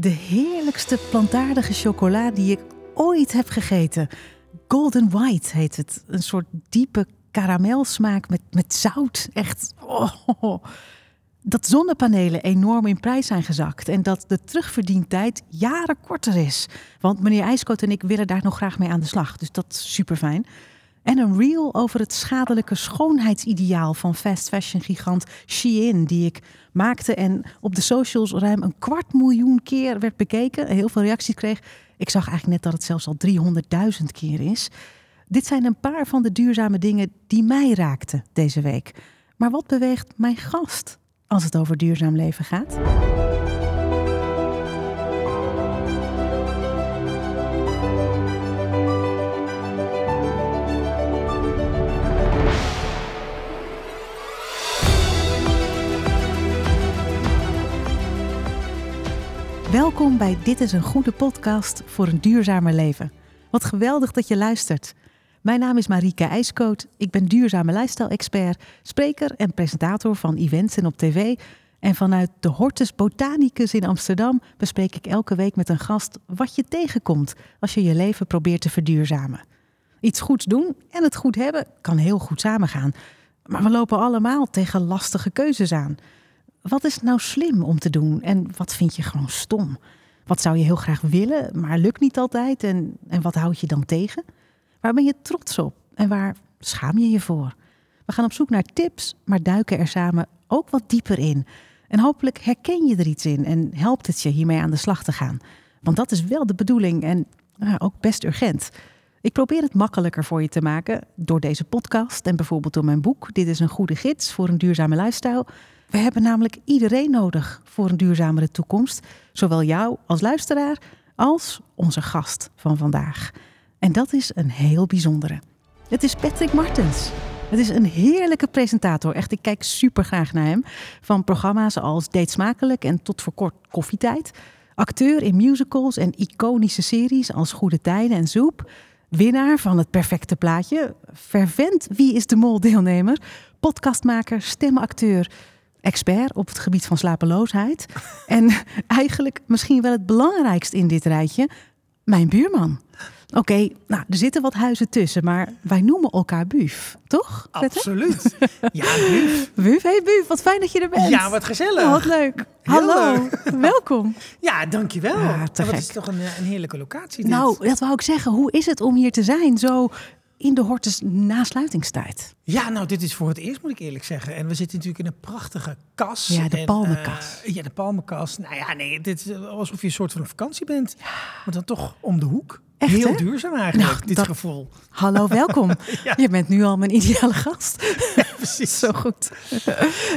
De heerlijkste plantaardige chocola die ik ooit heb gegeten. Golden White heet het. Een soort diepe karamelsmaak met, met zout. Echt. Oh. Dat zonnepanelen enorm in prijs zijn gezakt en dat de terugverdientijd jaren korter is. Want meneer IJskoot en ik willen daar nog graag mee aan de slag. Dus dat is super fijn. En een reel over het schadelijke schoonheidsideaal van fast fashion gigant Shein, die ik maakte en op de socials ruim een kwart miljoen keer werd bekeken. Heel veel reacties kreeg. Ik zag eigenlijk net dat het zelfs al 300.000 keer is. Dit zijn een paar van de duurzame dingen die mij raakten deze week. Maar wat beweegt mijn gast als het over duurzaam leven gaat? Welkom bij Dit is een goede podcast voor een duurzamer leven. Wat geweldig dat je luistert. Mijn naam is Marike IJskoot. Ik ben duurzame lifestyle-expert, spreker en presentator van events en op tv. En vanuit de Hortus Botanicus in Amsterdam bespreek ik elke week met een gast wat je tegenkomt als je je leven probeert te verduurzamen. Iets goeds doen en het goed hebben kan heel goed samengaan. Maar we lopen allemaal tegen lastige keuzes aan. Wat is nou slim om te doen en wat vind je gewoon stom? Wat zou je heel graag willen, maar lukt niet altijd en, en wat houd je dan tegen? Waar ben je trots op en waar schaam je je voor? We gaan op zoek naar tips, maar duiken er samen ook wat dieper in. En hopelijk herken je er iets in en helpt het je hiermee aan de slag te gaan. Want dat is wel de bedoeling en ook best urgent. Ik probeer het makkelijker voor je te maken door deze podcast en bijvoorbeeld door mijn boek. Dit is een goede gids voor een duurzame lifestyle. We hebben namelijk iedereen nodig voor een duurzamere toekomst. Zowel jou als luisteraar als onze gast van vandaag. En dat is een heel bijzondere. Het is Patrick Martens. Het is een heerlijke presentator. Echt, ik kijk super graag naar hem. Van programma's als Date Smakelijk en tot voor kort Koffietijd. Acteur in musicals en iconische series als Goede Tijden en Zoep. Winnaar van het perfecte plaatje. Vervent Wie is de Mol deelnemer. Podcastmaker, stemacteur expert op het gebied van slapeloosheid. en eigenlijk misschien wel het belangrijkst in dit rijtje, mijn buurman. Oké, nou, er zitten wat huizen tussen, maar wij noemen elkaar Buf, toch? Absoluut. Ja, Buf. Buf, hey Buf, wat fijn dat je er bent. Ja, wat gezellig. wat leuk. Hallo, welkom. Ja, dankjewel. Ja, dat is toch een, een heerlijke locatie. Dit. Nou, dat wou ik zeggen. Hoe is het om hier te zijn? Zo in de Hortus nasluitingstijd? Ja, nou, dit is voor het eerst, moet ik eerlijk zeggen. En we zitten natuurlijk in een prachtige kas. Ja, de palmenkas. Uh, ja, de palmenkas. Nou ja, nee, dit is alsof je een soort van vakantie bent. Maar dan toch om de hoek. Echt, Heel hè? duurzaam eigenlijk, nou, dit dat... gevoel. Hallo, welkom. ja. Je bent nu al mijn ideale gast. Ja, precies. Zo goed.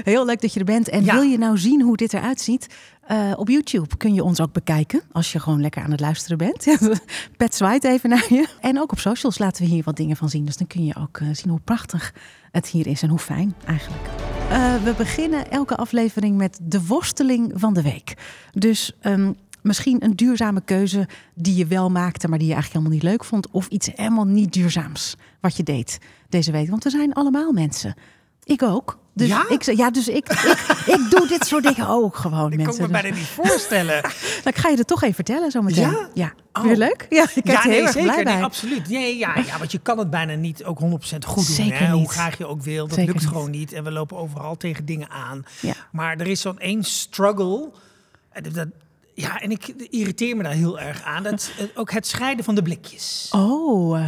Heel leuk dat je er bent. En wil je nou zien hoe dit eruit ziet? Uh, op YouTube kun je ons ook bekijken als je gewoon lekker aan het luisteren bent. Pet zwaait even naar je. En ook op socials laten we hier wat dingen van zien. Dus dan kun je ook uh, zien hoe prachtig het hier is en hoe fijn eigenlijk. Uh, we beginnen elke aflevering met de worsteling van de week. Dus um, misschien een duurzame keuze die je wel maakte, maar die je eigenlijk helemaal niet leuk vond. Of iets helemaal niet duurzaams wat je deed deze week. Want we zijn allemaal mensen. Ik ook. Dus ja? Ik, ja, dus ik, ik, ik doe dit soort dingen ook gewoon. Ik mensen. kan me bijna niet voorstellen. nou, ik ga je er toch even vertellen zo meteen. Ja? ja. Oh. Weer leuk? Ja, ik ja, nee, heel zeker. blij bij. Absoluut. Nee, ja, ja, want je kan het bijna niet ook 100% goed doen. Zeker hè? niet. Hoe graag je ook wil. Dat Zeker lukt niet. gewoon niet. En we lopen overal tegen dingen aan. Ja. Maar er is zo'n één struggle. En Dat, ja, en ik irriteer me daar heel erg aan. Dat, eh, ook het scheiden van de blikjes. Oh, uh,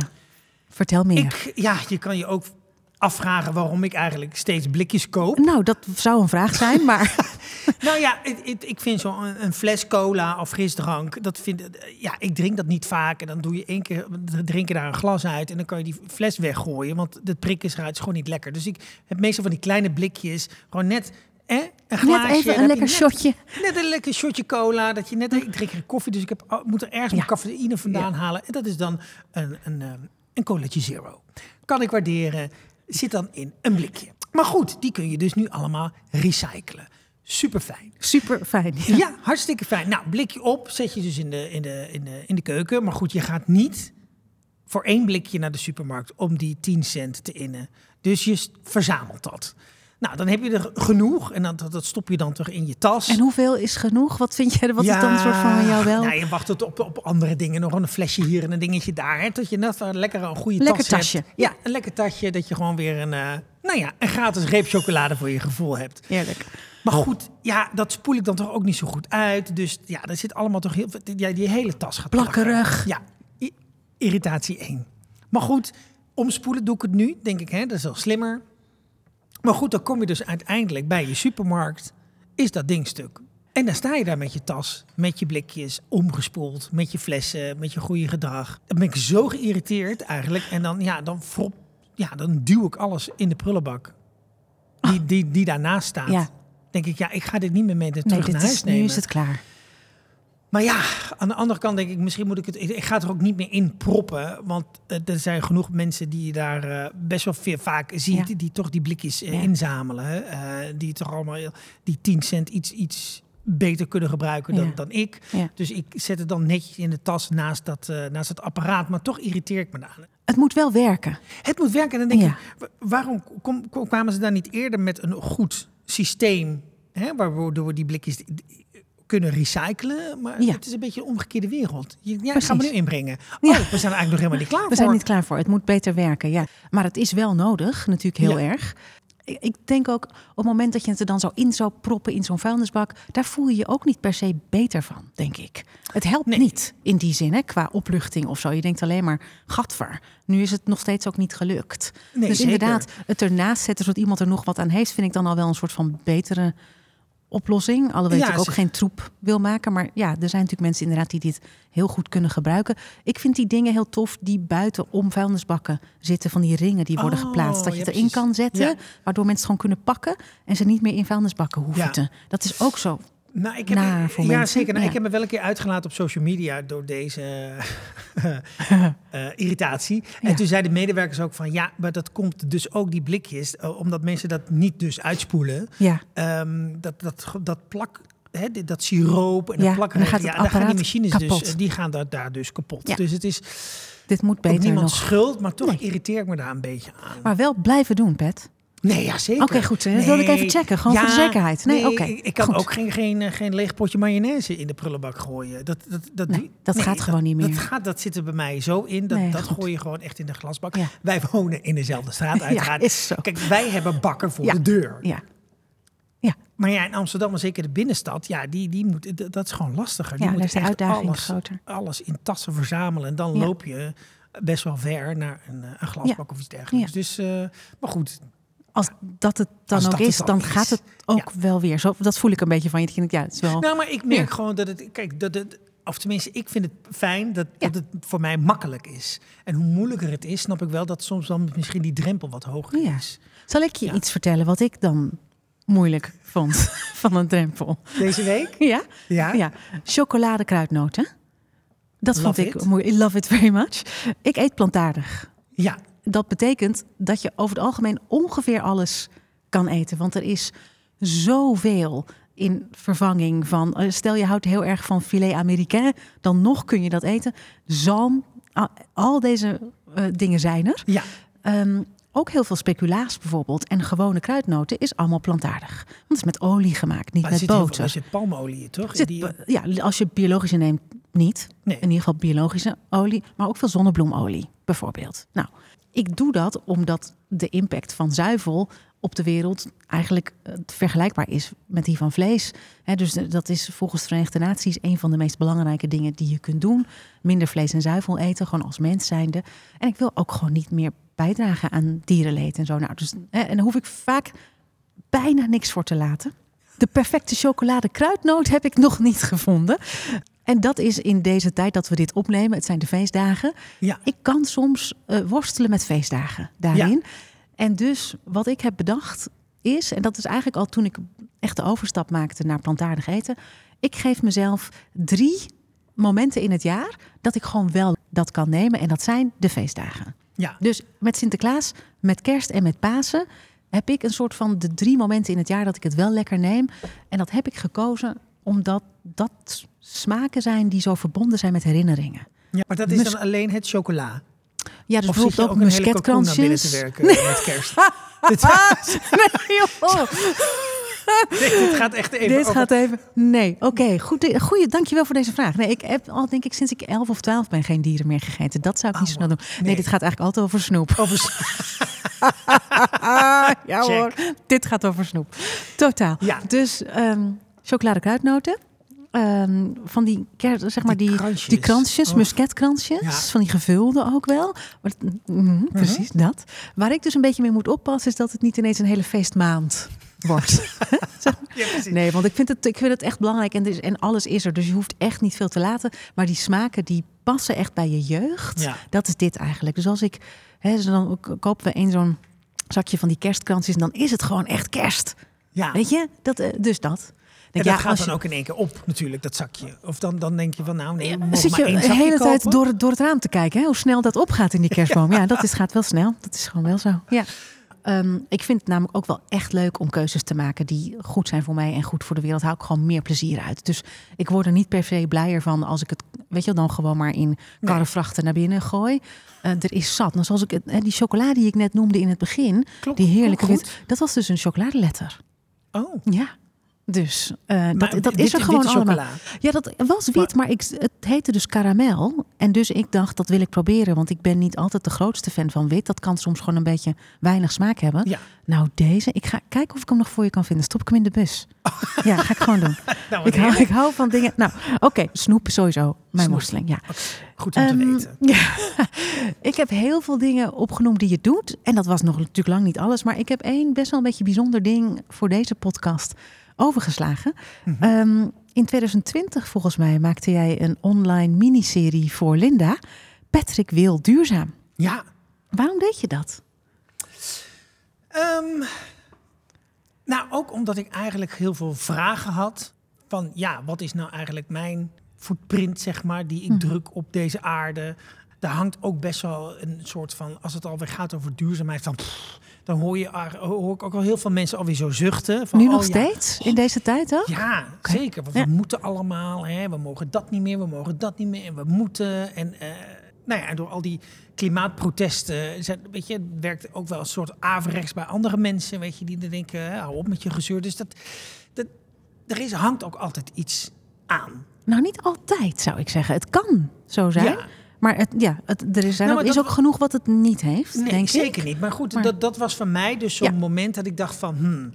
vertel meer. Ik, ja, je kan je ook afvragen waarom ik eigenlijk steeds blikjes koop. Nou, dat zou een vraag zijn, maar... nou ja, ik, vind zo'n een fles cola of frisdrank, dat vind, ja, ik drink dat niet vaak. En dan doe je één keer, drinken daar een glas uit en dan kan je die fles weggooien, want de prik is eruit, is gewoon niet lekker. Dus ik heb meestal van die kleine blikjes, gewoon net eh, een glaasje. Net even een lekker net, shotje. Net een lekker shotje cola. Dat je net, ik drink geen koffie, dus ik heb, moet er ergens Ja. mijn cafeïne vandaan halen. En dat is dan een, een, eh, een colaatje zero. Kan ik waarderen. Zit dan in een blikje. Maar goed, die kun je dus nu allemaal recyclen. Super fijn. Super fijn. Ja. Ja, hartstikke fijn. Nou, blikje op, zet je dus in de, in, de, in, de, in de keuken. Maar goed, je gaat niet voor één blikje naar de supermarkt om die 10 cent te innen. Dus je verzamelt dat. Nou, dan heb je er genoeg en dan, dat, dat stop je dan toch in je tas. En hoeveel is genoeg? Wat vind jij, wat is dan een soort van van jou wel? Nou, je wacht tot op, op andere dingen. Nog een flesje hier en een dingetje daar. Hè, tot je net wel lekker een goede Lekker tas tasje. hebt. Ja, een lekker tasje. Dat je gewoon weer een, eh, nou ja, een gratis reep chocolade voor je gevoel hebt. Eerlijk. Maar goed, ja, dat spoel ik dan toch ook niet zo goed uit. Dus ja, er zit allemaal toch heel veel... Ja, die hele tas gaat Plakkerig. plakken. Ja, irritatie 1. Maar goed, omspoelen doe ik het nu, denk ik. Hè? Dat is wel slimmer. Maar goed, dan kom je dus uiteindelijk bij je supermarkt. Is dat ding stuk. En dan sta je daar met je tas, met je blikjes, omgespoeld, met je flessen, met je goede gedrag. Dan ben ik zo geïrriteerd eigenlijk. En dan, ja, dan, frop, ja, dan duw ik alles in de prullenbak. Die, die, die daarnaast staat. Ja. Denk ik, ja, ik ga dit niet meer mee Nee, terug dit naar huis is, nu nemen. is het klaar. Maar ja, aan de andere kant denk ik, misschien moet ik het. Ik ga er ook niet meer in proppen. Want eh, er zijn genoeg mensen die je daar eh, best wel veel vaak ziet. Ja. Die, die toch die blikjes eh, Ja. inzamelen. hè. Die toch allemaal die 10 cent iets, iets beter kunnen gebruiken dan, Ja. dan ik. Dus ik zet het dan netjes in de tas naast dat, naast het apparaat. Maar toch irriteer ik me daar. Het moet wel werken. Het moet werken. En dan denk Ja. ik, wa- waarom kom, kwamen ze daar niet eerder met een goed systeem? Hè, waardoor we die blikjes kunnen recyclen. Maar Ja. het is een beetje een omgekeerde wereld. Je, ja, ik Precies. ga me nu inbrengen. Ja. Oh, we zijn eigenlijk nog helemaal niet klaar We voor. zijn niet klaar voor. Het moet beter werken, ja. Maar het is wel nodig, natuurlijk heel Ja. erg. Ik- Ik denk ook, op het moment dat je het er dan zo in zou proppen in zo'n vuilnisbak, daar voel je je ook niet per se beter van, denk ik. Het helpt Nee. niet in die zin, hè, qua opluchting of zo. Je denkt alleen maar, gadver, nu is het nog steeds ook niet gelukt. Nee, dus zeker. inderdaad, het ernaast zetten zodat iemand er nog wat aan heeft, vind ik dan al wel een soort van betere oplossing. Alhoewel Ja, ik ook ze- geen troep wil maken. Maar ja, er zijn natuurlijk mensen inderdaad die dit heel goed kunnen gebruiken. Ik vind die dingen heel tof die buiten om vuilnisbakken zitten. Van die ringen die worden Oh, geplaatst. Dat je ja, het erin precies. kan zetten. Ja. Waardoor mensen het gewoon kunnen pakken. En ze niet meer in vuilnisbakken hoeven te. Dat is ook zo. Nou, ik heb, voor ja, mensen. zeker. Nou, Ja. Ik heb me wel een keer uitgelaten op social media door deze eh, irritatie. Ja. En toen zeiden de medewerkers ook van ja, maar dat komt dus ook die blikjes, eh, omdat mensen dat niet dus uitspoelen. Ja, Ehm, dat, dat, dat plak, hè, dat siroop en Ja, dat plakken, dan gaat ja, daar gaan die machines kapot. dus, eh, die gaan daar, daar dus kapot. Ja. Dus het is dit moet beter niemand schuld, maar toch Nee. irriteer ik me daar een beetje aan. Maar wel blijven doen, Pet. Nee, ja, zeker. Oké, goed. Dat wilde ik even checken, gewoon voor de zekerheid. Nee, oké, Ik, ik kan goed. ook geen, geen, geen leeg potje mayonaise in de prullenbak gooien. Dat, dat, dat, Nee, dat gaat gewoon niet Dat, meer. gaat, dat zit er bij mij zo in. Dat, dat goed. gooi je gewoon echt in de glasbak. Ja. Wij wonen in dezelfde straat, uiteraard. is zo. Kijk, wij hebben bakken voor Ja. de deur. Ja, Maar ja, in Amsterdam, en zeker de binnenstad, ja, die, die moet, dat is gewoon lastiger. Die ja moet de uitdaging alles, groter. alles in tassen verzamelen. En dan Ja. loop je best wel ver naar een, eh, een glasbak of iets dergelijks. Ja. Dus, eh, maar goed, Als dat het dan Als ook is, dan is. gaat het ook wel weer. Zo, dat voel ik een beetje van je. Dat Ja, het is wel... Nou, maar ik merk Ja. gewoon dat het, kijk, dat het, of tenminste, ik vind het fijn dat, Ja. dat het voor mij makkelijk is. En hoe moeilijker het is, snap ik wel dat soms dan misschien die drempel wat hoger is. Zal ik je iets vertellen wat ik dan moeilijk vond van een drempel? Deze week? Ja? Ja. Ja. Chocoladekruidnoten. Dat vond ik moeilijk. I love it very much. Ik eet plantaardig. Ja. Dat betekent dat je over het algemeen ongeveer alles kan eten. Want er is zoveel in vervanging van. eh, Stel je houdt heel erg van filet américain, dan nog kun je dat eten. Zalm, al, deze eh, dingen zijn er. Ja. Ehm, ook heel veel speculaas bijvoorbeeld en gewone kruidnoten is allemaal plantaardig. Want het is met olie gemaakt, niet Maar met boter. er zit palmolie toch? Zit- Die, ja, als je biologische neemt, niet. Nee. In ieder geval biologische olie, maar ook veel zonnebloemolie bijvoorbeeld. Nou, ik doe dat omdat de impact van zuivel op de wereld eigenlijk eh, vergelijkbaar is met die van vlees. Dus dat is volgens de Verenigde Naties een van de meest belangrijke dingen die je kunt doen. Minder vlees en zuivel eten, gewoon als mens zijnde. En ik wil ook gewoon niet meer bijdragen aan dierenleed en zo. Nou, dus, en daar hoef ik vaak bijna niks voor te laten. De perfecte chocolade kruidnoot heb ik nog niet gevonden. En dat is in deze tijd dat we dit opnemen. Het zijn de feestdagen. ja. Ik kan soms eh, worstelen met feestdagen daarin. En dus wat ik heb bedacht is, en dat is eigenlijk al toen ik echt de overstap maakte naar plantaardig eten. Ik geef mezelf drie momenten in het jaar dat ik gewoon wel dat kan nemen. En dat zijn de feestdagen. ja. Dus met Sinterklaas, met kerst en met Pasen heb ik een soort van de drie momenten in het jaar dat ik het wel lekker neem. En dat heb ik gekozen omdat dat smaken zijn die zo verbonden zijn met herinneringen. ja. Maar dat is Mus- dan alleen het chocola. Ja, dus Of bijvoorbeeld ook ook naar binnen musketkransjes. te werken met kerst? nee, joh. dit gaat echt even Dit over- gaat even. Nee, oké. goed. Goeie, dankjewel voor deze vraag. Nee, ik heb al denk ik sinds ik 11 of 12 ben geen dieren meer gegeten. Dat zou ik niet Oh, zo snel doen. Nee, nee. dit gaat eigenlijk altijd over snoep. over ja Check. hoor, dit gaat over snoep. Totaal. Ja. Dus ehm chocolade kruidnoten. Ehm, van die, zeg maar Die die, kransjes. die kransjes, Oh. musketkransjes. Ja. Van die gevulde ook wel. Maar, dat- mhm, Precies dat. Waar ik dus een beetje mee moet oppassen, is dat het niet ineens een hele feestmaand wordt. Ja. Nee, want ik vind het, ik vind het echt belangrijk en, is, en alles is er. Dus je hoeft echt niet veel te laten. Maar die smaken die passen echt bij je jeugd. Ja. Dat is dit eigenlijk. Dus als ik, hè, dus dan kopen we één zo'n zakje van die kerstkransjes... en dan is het gewoon echt kerst. Ja. Weet je? Dat, eh, dus dat. En dat gaat dan je- ook in één keer op, natuurlijk, dat zakje. Of dan, dan denk je van, nou nee, mogen Zit maar je de hele tijd door, het- door het raam te kijken, hè? hoe snel dat opgaat in die kerstboom. Ja, dat is, gaat wel snel. Dat is gewoon wel zo. Ja. Ehm, ik vind het namelijk ook wel echt leuk om keuzes te maken die goed zijn voor mij en goed voor de wereld. Hou ik gewoon meer plezier uit. Dus ik word er niet per se blijer van als ik het, weet je, wel, dan gewoon maar in karrevrachten naar binnen gooi. Eh, er is zat. Nou, zoals ik het, die chocolade die ik net noemde in het begin, die heerlijke klopt wit, dat was dus een chocoladeletter. Oh, Ja. Dus eh, dat, dat is er gewoon allemaal. Ja, dat was wit, maar ik, het heette dus karamel. En dus ik dacht, dat wil ik proberen. Want ik ben niet altijd de grootste fan van wit. Dat kan soms gewoon een beetje weinig smaak hebben. Ja. Nou, deze, ik ga kijken of ik hem nog voor je kan vinden. Stop ik hem in de bus. Ja, ga ik gewoon doen. Nou, ik, hou, ik hou van dingen. Nou, oké, snoep sowieso mijn worsteling. Ja. Goed om te Ehm, weten. ja. ik heb heel veel dingen opgenoemd die je doet. En dat was nog natuurlijk lang niet alles. Maar ik heb één best wel een beetje bijzonder ding voor deze podcast overgeslagen. Mhm. Ehm, in 2020 volgens mij maakte jij een online miniserie voor Linda. Patrick wil duurzaam. Ja, Waarom deed je dat? Ehm, nou, ook omdat ik eigenlijk heel veel vragen had. Van ja, wat is nou eigenlijk mijn footprint, zeg maar, die ik Mhm. druk op deze aarde? Daar hangt ook best wel een soort van, als het alweer gaat over duurzaamheid, dan, pff, dan hoor, je, hoor ik ook al heel veel mensen alweer zo zuchten. Van, nu oh, nog ja, steeds? In deze tijd ook? Ja, zeker. Want we moeten allemaal. Hè, we mogen dat niet meer, we mogen dat niet meer. En we moeten. En eh, nou ja, door al die klimaatprotesten. zijn- Weet je, het werkt ook wel een soort averechts bij andere mensen. Weet je, die dan denken: hè, hou op met je gezeur. Dus dat, dat, er is, hangt ook altijd iets aan. Nou, niet altijd zou ik zeggen. Het kan zo zijn. Ja. Maar het, ja, het, er is, zijn Nou, ook, is ook genoeg wat het niet heeft, Nee, denk zeker ik. niet. Maar goed, Maar- dat, dat was voor mij dus zo'n Ja. moment dat ik dacht van... Hmm,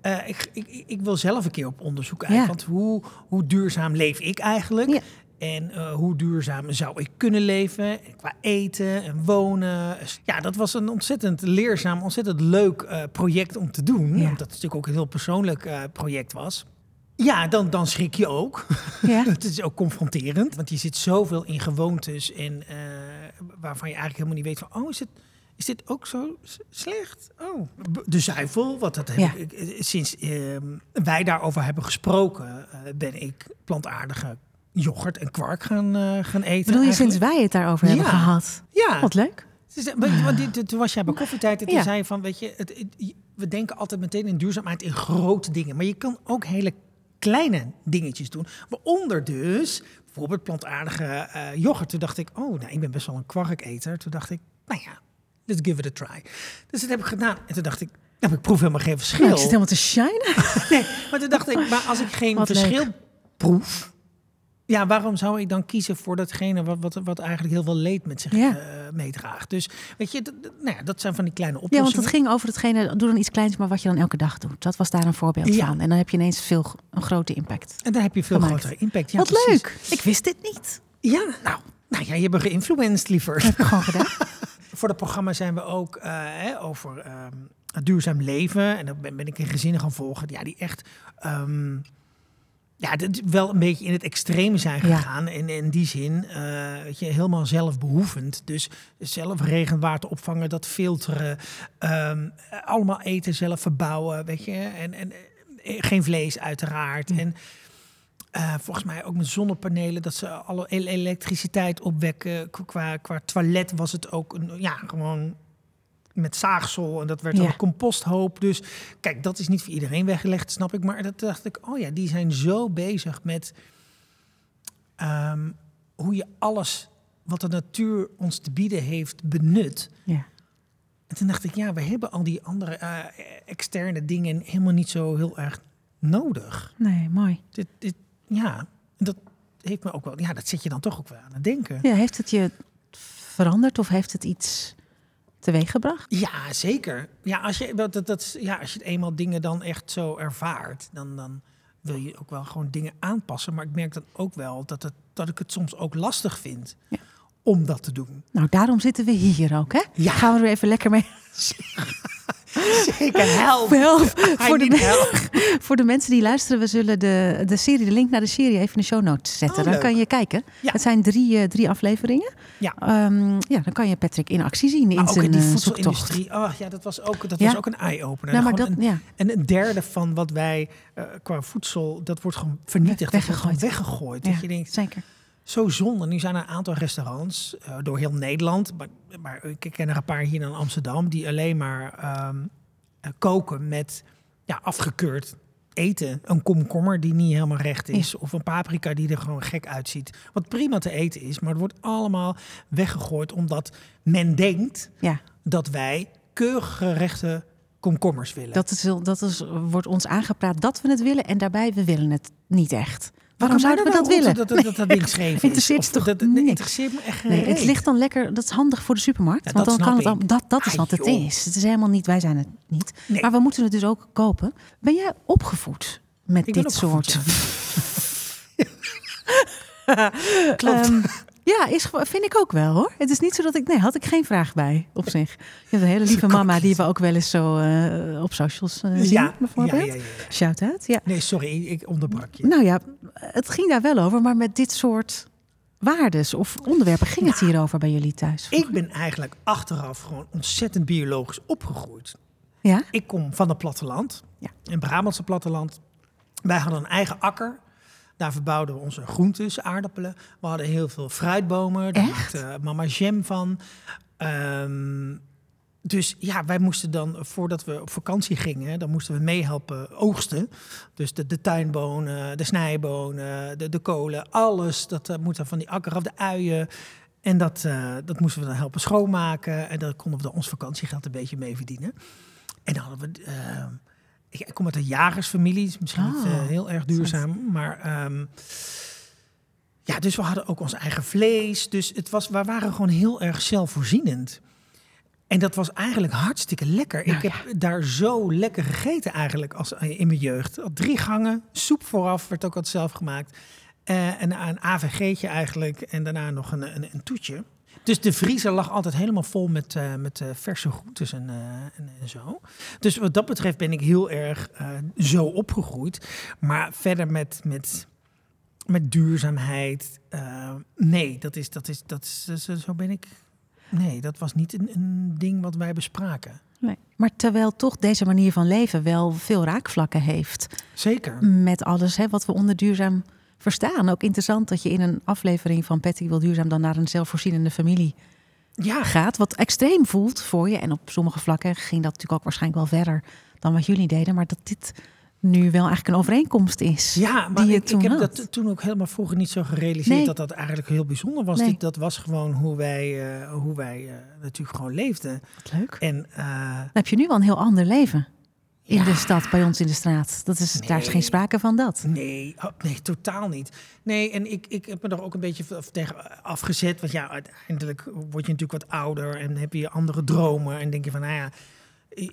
eh, ik, ik, ik wil zelf een keer op onderzoek uit. Ja. Want hoe, hoe duurzaam leef ik eigenlijk? Ja. En eh, hoe duurzaam zou ik kunnen leven? Qua eten en wonen. Ja, dat was een ontzettend leerzaam, ontzettend leuk eh, project om te doen. Omdat het natuurlijk ook een heel persoonlijk project was. Ja, dan, dan schrik je ook. Ja. het is ook confronterend. Want je zit zoveel in gewoontes en eh, waarvan je eigenlijk helemaal niet weet van... oh, is, het, is dit ook zo slecht? Oh. De zuivel, wat dat heb Ja. ik, eh, sinds ehm, wij daarover hebben gesproken... eh, ben ik plantaardige yoghurt en kwark gaan, gaan eten. Bedoel je eigenlijk. sinds wij het daarover hebben Ja. gehad? Ja. Wat leuk. Want- Toen was jij bij koffietijd en toen Ja. zei je van, weet je, het, het- we denken altijd meteen in duurzaamheid in grote dingen. Maar je kan ook hele kleine dingetjes doen. Waaronder dus bijvoorbeeld plantaardige eh, yoghurt. Toen dacht ik, oh, nou, ik ben best wel een kwarketer. Toen dacht ik, nou ja, let's give it a try. Dus dat heb ik gedaan. En toen dacht ik, nou, ik proef helemaal geen verschil. Nou, ik zit helemaal te shinen. Nee, maar toen dacht ik, maar als ik geen Wat verschil proef, ja, waarom zou ik dan kiezen voor datgene wat, wat, wat eigenlijk heel veel leed met zich Ja. eh, meedraagt? Dus weet je, dat, dat- nou ja, dat zijn van die kleine Ja, want oplossingen. het ging over hetgene, doe dan iets kleins, maar wat je dan elke dag doet. Dat was daar een voorbeeld Ja. van. En dan heb je ineens veel, een grote impact. En daar heb je veel gemaakt. grotere impact. Ja, Wat precies. leuk. Ik wist dit niet. Ja, nou, nou ja, je hebt geïnfluenced, liever. Heb ik gewoon gedaan. Voor het programma zijn we ook eh, hè, over het duurzaam leven. En dan ben, ben ik een gezinnen gaan volgen. Ja, die echt ehm, ja, dit wel een beetje in het extreme zijn Ja. gegaan. En in die zin, eh, weet je, helemaal zelfbehoevend. Dus zelf regenwater opvangen, dat filteren. ehm, allemaal eten zelf verbouwen, weet je. En, en eh, geen vlees uiteraard. En eh, volgens mij ook met zonnepanelen, dat ze alle ele- elektriciteit opwekken. Qu- Qua, qua toilet was het ook een, ja, gewoon met zaagsel en dat werd dan Ja. een composthoop. Dus kijk, dat is niet voor iedereen weggelegd, snap ik. Maar dat dacht ik, oh ja, die zijn zo bezig met ehm, hoe je alles wat de natuur ons te bieden heeft benut. Ja. En toen dacht ik, ja, we hebben al die andere eh, externe dingen helemaal niet zo heel erg nodig. Nee, mooi. Dit, dit, ja, en dat heeft me ook wel, ja, dat zit je dan toch ook wel aan het denken. Ja, heeft het je veranderd of heeft het iets teweeggebracht? Ja, zeker. Ja, als je, dat, dat, dat, ja, als je eenmaal dingen dan echt zo ervaart, dan, dan wil je ook wel gewoon dingen aanpassen. Maar ik merk dan ook wel dat, het, dat ik het soms ook lastig vind Ja. om dat te doen. Nou, daarom zitten we hier ook, hè? Ja. Gaan we er even lekker mee. Zeker, help. Help. Voor de, help. voor de mensen die luisteren, we zullen de, de serie, de link naar de serie even in de show notes zetten. Oh, dan leuk. kan je kijken. Ja. Het zijn drie, eh, drie afleveringen. Ja. Ehm, ja, dan kan je Patrick in actie zien in Maar ook zijn in die eh, voedselindustrie. Oh ja, dat was ook, dat Ja. was ook een eye-opener. Nou, dat, een, ja. en een derde van wat wij eh, qua voedsel, dat wordt gewoon vernietigd. Dat wordt Weggegooid. weggegooid. Dat je denkt, zeker. Zo zonde. Nu zijn er een aantal restaurants eh, door heel Nederland, maar, maar ik ken er een paar hier in Amsterdam, die alleen maar ehm, eh, koken met ja, afgekeurd eten. Een komkommer die niet helemaal recht is, of een paprika die er gewoon gek uitziet. Wat prima te eten is, maar het wordt allemaal weggegooid omdat men denkt Ja, dat wij keurig gerechte komkommers willen. dat, is, dat is, wordt ons aangepraat dat we het willen en daarbij we willen het niet echt. Waarom zouden we dat willen? Dat dat, dat, ding scheef? Interesseert toch dat, interesseert me echt Nee, het ligt dan lekker, dat is handig voor de supermarkt. Want dat dan kan het dat, dat is wat het is. Het is helemaal niet, wij zijn het niet. Maar we moeten het dus ook kopen. Ben jij opgevoed met dit soort? Klopt. Ehm, ja, is, vind ik ook wel hoor. Het is niet zo dat ik. Nee, had ik geen vraag bij op zich. Je hebt een hele lieve mama die we ook wel eens zo eh, op socials eh, zien, ja, bijvoorbeeld. ja, ja, ja. Shout out. Ja. Nee, sorry, ik onderbrak je. Nou ja, het ging daar wel over, maar met dit soort waardes of onderwerpen ging het hierover bij jullie thuis? Ik ben eigenlijk achteraf gewoon ontzettend biologisch opgegroeid. Ja? Ik kom van het platteland, Ja. een Brabantse platteland. Wij hadden een eigen akker. Daar verbouwden we onze groentes, aardappelen. We hadden heel veel fruitbomen. Daar Echt? maakte mama jam van. Ehm, dus ja, wij moesten dan, voordat we op vakantie gingen, dan moesten we meehelpen oogsten. Dus de, de tuinbonen, de snijbonen, de, de kolen, alles. Dat uh, moet dan van die akker af, de uien. En dat, eh, dat moesten we dan helpen schoonmaken. En daar konden we dan ons vakantiegeld een beetje mee verdienen. En dan hadden we... eh, ik, ik kom uit een jagersfamilie, is misschien niet Oh, eh, heel erg duurzaam. Maar ehm, ja, dus we hadden ook ons eigen vlees. Dus het was, we waren gewoon heel erg zelfvoorzienend. En dat was eigenlijk hartstikke lekker. Nou ik heb daar zo lekker gegeten eigenlijk als, eh, in mijn jeugd. Drie gangen, soep vooraf, werd ook altijd zelf gemaakt. Eh, en een AVG'tje eigenlijk. En daarna nog een, een, een toetje. Dus de vriezer lag altijd helemaal vol met, eh, met eh, verse groentes en, eh, en, en zo. Dus wat dat betreft ben ik heel erg zo opgegroeid. Maar verder met, met, met duurzaamheid. nee, dat is, dat is, dat is, dat is- zo ben ik. Nee, dat was niet een, een ding wat wij bespraken. Nee. Maar terwijl toch deze manier van leven wel veel raakvlakken heeft Zeker. met alles hè, wat we onder duurzaam verstaan. Ook interessant dat je in een aflevering van Patty wil duurzaam dan naar een zelfvoorzienende familie Ja, gaat. Wat extreem voelt voor je. En op sommige vlakken ging dat natuurlijk ook waarschijnlijk wel verder dan wat jullie deden. Maar dat dit nu wel eigenlijk een overeenkomst is. Ja, maar die je ik, toen ik heb had. dat toen ook helemaal vroeger niet zo gerealiseerd Nee. dat dat eigenlijk heel bijzonder was. Nee. Dit, dat was gewoon hoe wij, eh, hoe wij eh, natuurlijk gewoon leefden. Wat leuk. En eh, heb je nu wel een heel ander leven in Ja. de stad, bij ons in de straat. Dat is, Daar is geen sprake van dat. nee, oh, nee, totaal niet. Nee, en ik, ik heb me er ook een beetje tegen afgezet. Want ja, uiteindelijk word je natuurlijk wat ouder en heb je andere dromen. En denk je van, nou ja,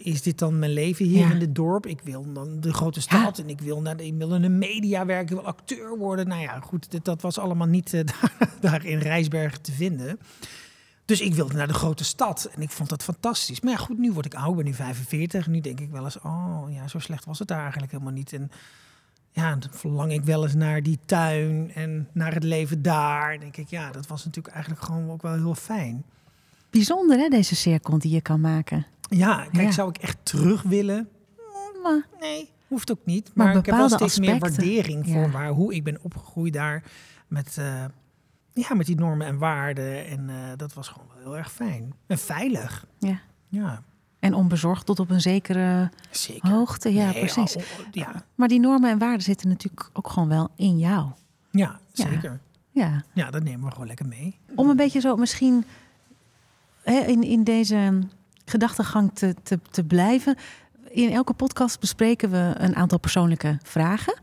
is dit dan mijn leven hier Ja. in dit dorp? Ik wil dan de grote stad en ik wil, naar de, ik wil in de media werken, ik wil acteur worden. Nou ja, goed, dit, dat was allemaal niet eh, daar, daar in Rijsbergen te vinden. Dus ik wilde naar de grote stad en ik vond dat fantastisch. Maar ja, goed, nu word ik ik ben nu 45. En nu denk ik wel eens, oh ja, zo slecht was het daar eigenlijk helemaal niet. En ja, dan verlang ik wel eens naar die tuin en naar het leven daar. Dan denk ik, ja, dat was natuurlijk eigenlijk gewoon ook wel heel fijn. Bijzonder hè, deze cirkel die je kan maken. Ja, kijk, Ja. zou ik echt terug willen? Maar Nee, hoeft ook niet. Maar Maar, ik heb wel steeds meer waardering ja. voor waar, hoe ik ben opgegroeid daar. Met, eh, ja, met die normen en waarden. En eh, dat was gewoon wel heel erg fijn. En veilig. ja. Ja, En onbezorgd tot op een zekere zeker. hoogte. Ja, Nee, precies. oh, oh, ja, Maar die normen en waarden zitten natuurlijk ook gewoon wel in jou. ja, zeker. Ja. Ja, dat nemen we gewoon lekker mee. Om een beetje zo misschien hè, in, in deze gedachtegang te, te, te blijven. In elke podcast bespreken we een aantal persoonlijke vragen.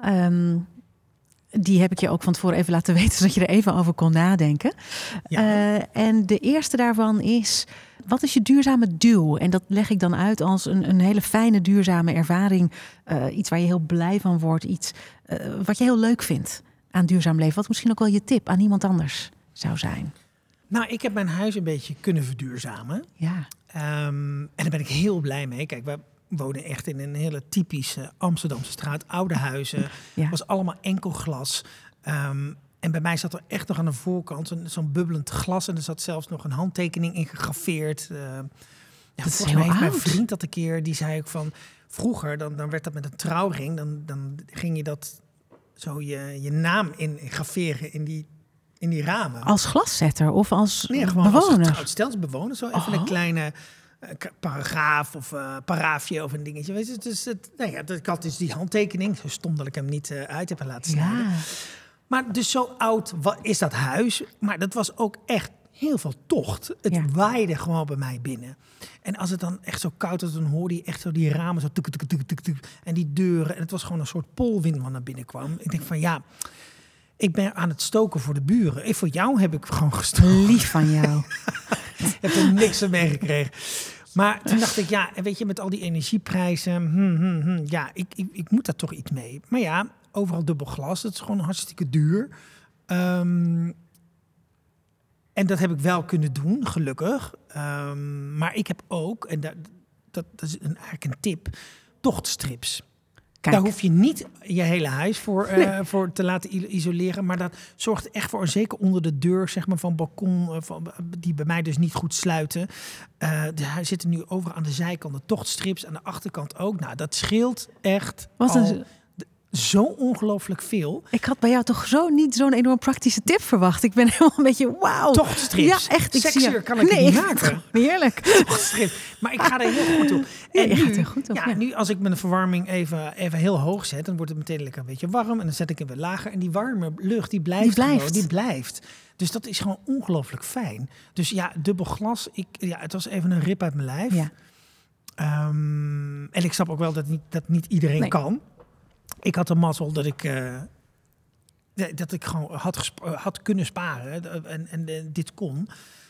Ehm, die heb ik je ook van tevoren even laten weten, zodat je er even over kon nadenken. Ja. Eh, en de eerste daarvan is: wat is je duurzame duw? En dat leg ik dan uit als een, een hele fijne duurzame ervaring. Eh, iets waar je heel blij van wordt. Iets eh, wat je heel leuk vindt aan duurzaam leven. Wat misschien ook wel je tip aan iemand anders zou zijn. Nou, ik heb mijn huis een beetje kunnen verduurzamen. Ja, Ehm, en daar ben ik heel blij mee. Kijk, we wonen echt in een hele typische Amsterdamse straat. Oude huizen. ja. was allemaal enkel glas. Ehm, en bij mij zat er echt nog aan de voorkant zo'n bubbelend glas. En er zat zelfs nog een handtekening in gegraveerd. Uh, ja, is volgens heel mij heeft mijn vriend dat een keer. Die zei ook van... Vroeger, dan, dan werd dat met een trouwring. Dan, dan ging je dat zo je, je naam in graveren in die, in die ramen. Als glaszetter of als Nee, gewoon als bewoner. als bewoner. Zo even Oh. een kleine eh, k- paragraaf of eh paraafje of een dingetje. Weet je, dus het, nou ja, dat- ik had dus die handtekening. Zo stom dat ik hem niet eh, uit heb laten snijden. Ja, Maar dus zo oud wa- is dat huis. Maar dat was ook echt heel veel tocht. Het Ja. waaide gewoon bij mij binnen. En als het dan echt zo koud was, dan hoorde je echt zo die ramen zo tuk, tuk, tuk, tuk, tuk, en die deuren. En het was gewoon een soort polwind wat naar binnen kwam. Ik denk van ja, ik ben aan het stoken voor de buren. En voor jou heb ik gewoon gestoken. lief van jou. Ik heb er niks van meegekregen. Maar toen dacht ik, ja, weet je, met al die energieprijzen, hm, hm, hm, ja, ik, ik, ik moet daar toch iets mee. Maar ja, overal dubbel glas, dat is gewoon hartstikke duur. Ehm, en dat heb ik wel kunnen doen, gelukkig. Ehm, maar ik heb ook, en dat, dat, dat is een, eigenlijk een tip, tochtstrips. Kijk, Daar hoef je niet je hele huis voor, eh, voor te laten isoleren. Maar dat zorgt echt voor, zeker onder de deur zeg maar, van balkon, eh, van, die bij mij dus niet goed sluiten. Eh er zitten nu overal aan de zijkant de tochtstrips, aan de achterkant ook. Nou, dat scheelt echt Wat al een, zo ongelooflijk veel. ik had bij jou toch zo niet zo'n enorm praktische tip verwacht. Ik ben helemaal een beetje wauw. Tochtstrips. Ja, echt. Ik zie Sexier je- kan ik het nee, niet maken. Heerlijk. Maar ik ga er heel goed op. Ja, En je nu, gaat er goed op, ja, ja. nu als ik mijn verwarming even, even heel hoog zet, dan wordt het meteen lekker een beetje warm. En dan zet ik hem weer lager. En die warme lucht, die blijft, Die blijft. gewoon, die blijft. Dus dat is gewoon ongelooflijk fijn. Dus ja, dubbel glas. Ik, ja, het was even een rip uit mijn lijf. Ja. Ehm, en ik snap ook wel dat niet, dat niet iedereen Nee. kan. Ik had de mazzel dat ik, eh, dat ik gewoon had, had kunnen sparen. En, en dit kon.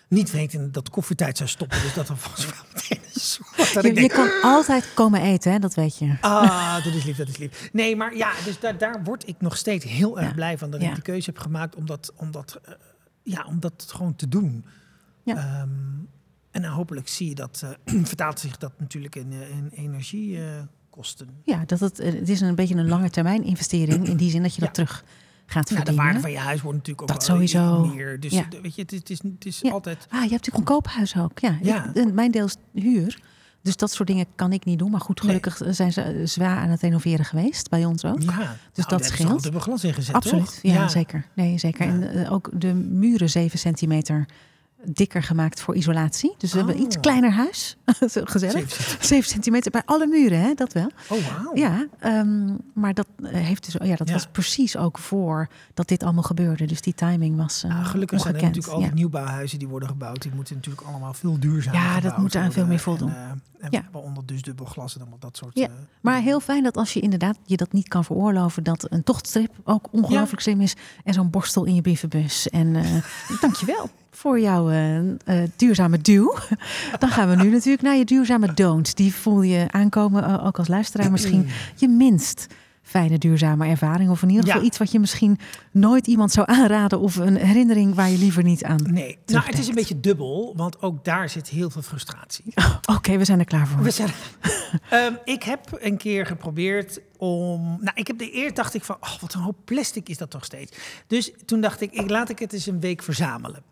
Niet weten dat koffietijd zou stoppen. Dus dat was wel meteen Je, ik je denk, kan altijd komen eten, hè? dat weet je. Ah, dat is lief, dat is lief. Nee, maar ja, dus daar, daar word ik nog steeds heel erg Ja. blij van. Dat Ja. ik de keuze heb gemaakt om dat, om dat, eh, ja, om dat gewoon te doen. Ja. Ehm, en hopelijk zie je dat, eh, vertaalt zich dat natuurlijk in, in energiekosten. Ja, dat het, het is een beetje een lange termijn investering. In die zin dat je dat Ja. terug gaat Nou, de verdienen. waarde van je huis wordt natuurlijk ook Dat sowieso. meer. Dus Ja. de- weet je, het is, het is, het is Ja. altijd... Ah, je hebt natuurlijk een koophuis ook. Ja, Ja. Ik- en mijn deel is huur. Dus dat soort dingen kan ik niet doen. Maar goed, Nee. gelukkig zijn ze zwaar aan het renoveren geweest. Bij ons ook. Ja, dus dat dat scheelt. dubbel glas ingezet, Absoluut, toch? ja, zeker. Nee, zeker. En eh, ook de muren 7 centimeter dikker gemaakt voor isolatie. Dus we hebben een iets Oh. kleiner huis. Gezellig. Zeven cent. 7 centimeter bij alle muren, hè? dat wel. Oh, wauw. Ja, ehm, maar dat, eh, heeft dus, ja, dat Ja. was precies ook voor dat dit allemaal gebeurde. Dus die timing was Nou, gelukkig zijn er ongekend. natuurlijk al die ja. nieuwbouwhuizen die worden gebouwd. Die moeten natuurlijk allemaal veel duurzamer Ja, dat moet aan veel meer voldoen. En, eh, en Ja. waaronder dus dubbel glas en allemaal dat soort... Ja, Maar heel fijn dat als je inderdaad je dat niet kan veroorloven, dat een tochtstrip ook ongelooflijk slim is. En zo'n borstel in je brievenbus. En eh dankjewel voor jouw eh, duurzame duw. Dan gaan we nu natuurlijk naar je duurzame don't. Die voel je aankomen, eh, ook als luisteraar misschien. Je minst fijne duurzame ervaring. Of in ieder geval Ja. iets wat je misschien nooit iemand zou aanraden. Of een herinnering waar je liever niet aan... Nee, nou, het is een beetje dubbel, want ook daar zit heel veel frustratie. Oké, we zijn er klaar voor. We zijn, Ehm, ik heb een keer geprobeerd om. Nou, ik heb de eer dacht ik van, oh, wat een hoop plastic is dat toch steeds. Dus toen dacht ik, ik laat ik het eens een week verzamelen.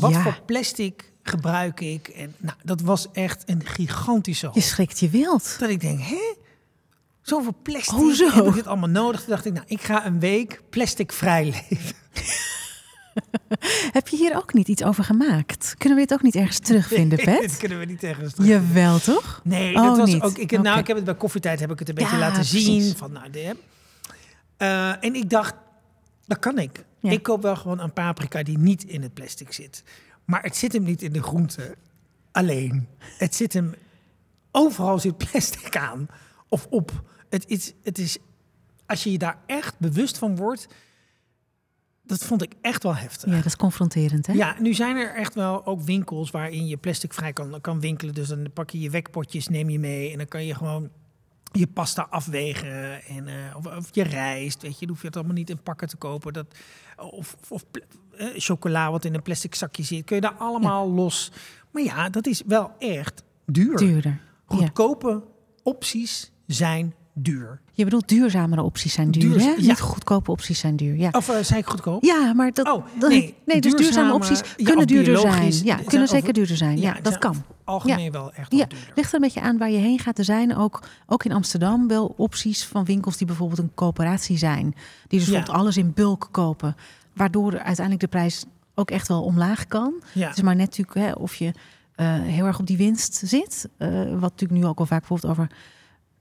Wat Ja. voor plastic gebruik ik? En nou, dat was echt een gigantische hoop. Je schrikt je wild. Dat ik denk, hè? Zoveel plastic. Hoezo? Heb ik dit allemaal nodig? Toen dacht ik, nou, ik ga een week plastic vrij leven. Heb je hier ook niet iets over gemaakt? Kunnen we dit ook niet ergens terugvinden, dit Pet? kunnen we niet tegen terug. Jawel, toch? Nee, Oh, dat was niet. ook. Ik, nou, ik heb het bij koffietijd heb ik het een beetje Ja, laten zien. Van, nou, de, eh, en ik dacht, dat kan ik. Ja. Ik koop wel gewoon een paprika die niet in het plastic zit. Maar het zit hem niet in de groente alleen. Het zit hem... Overal zit plastic aan. Of op. Het is, het is... Als je je daar echt bewust van wordt... Dat vond ik echt wel heftig. Ja, dat is confronterend, hè? Ja, nu zijn er echt wel ook winkels waarin je plastic vrij kan, kan winkelen. Dus dan pak je je wekpotjes, neem je mee en dan kan je gewoon je pasta afwegen en, eh, of, of je rijst. Weet je, dan hoef je het allemaal niet in pakken te kopen. Dat, of of eh, chocola wat in een plastic zakje zit, kun je daar allemaal los. Maar ja, dat is wel echt duur. Duurder. Ja. Goedkope opties zijn duur. Je bedoelt duurzamere opties zijn duur, hè? ja. Niet goedkope opties zijn duur. Ja, Of eh, zei ik goedkoop? ja maar dat... Oh, nee, nee, dus duurzame duurzame- opties ja, kunnen duurder zijn. Ja, kunnen over- zeker duurder zijn. Ja, dat kan. Algemeen wel echt Ja, wel duurder. ligt er een beetje aan waar je heen gaat. Er zijn ook, ook in Amsterdam wel opties van winkels die bijvoorbeeld een coöperatie zijn. Die dus Ja. bijvoorbeeld alles in bulk kopen. Waardoor uiteindelijk de prijs ook echt wel omlaag kan. Ja. Het is maar net natuurlijk hè, of je eh, heel erg op die winst zit. Eh, wat natuurlijk nu ook al vaak bijvoorbeeld over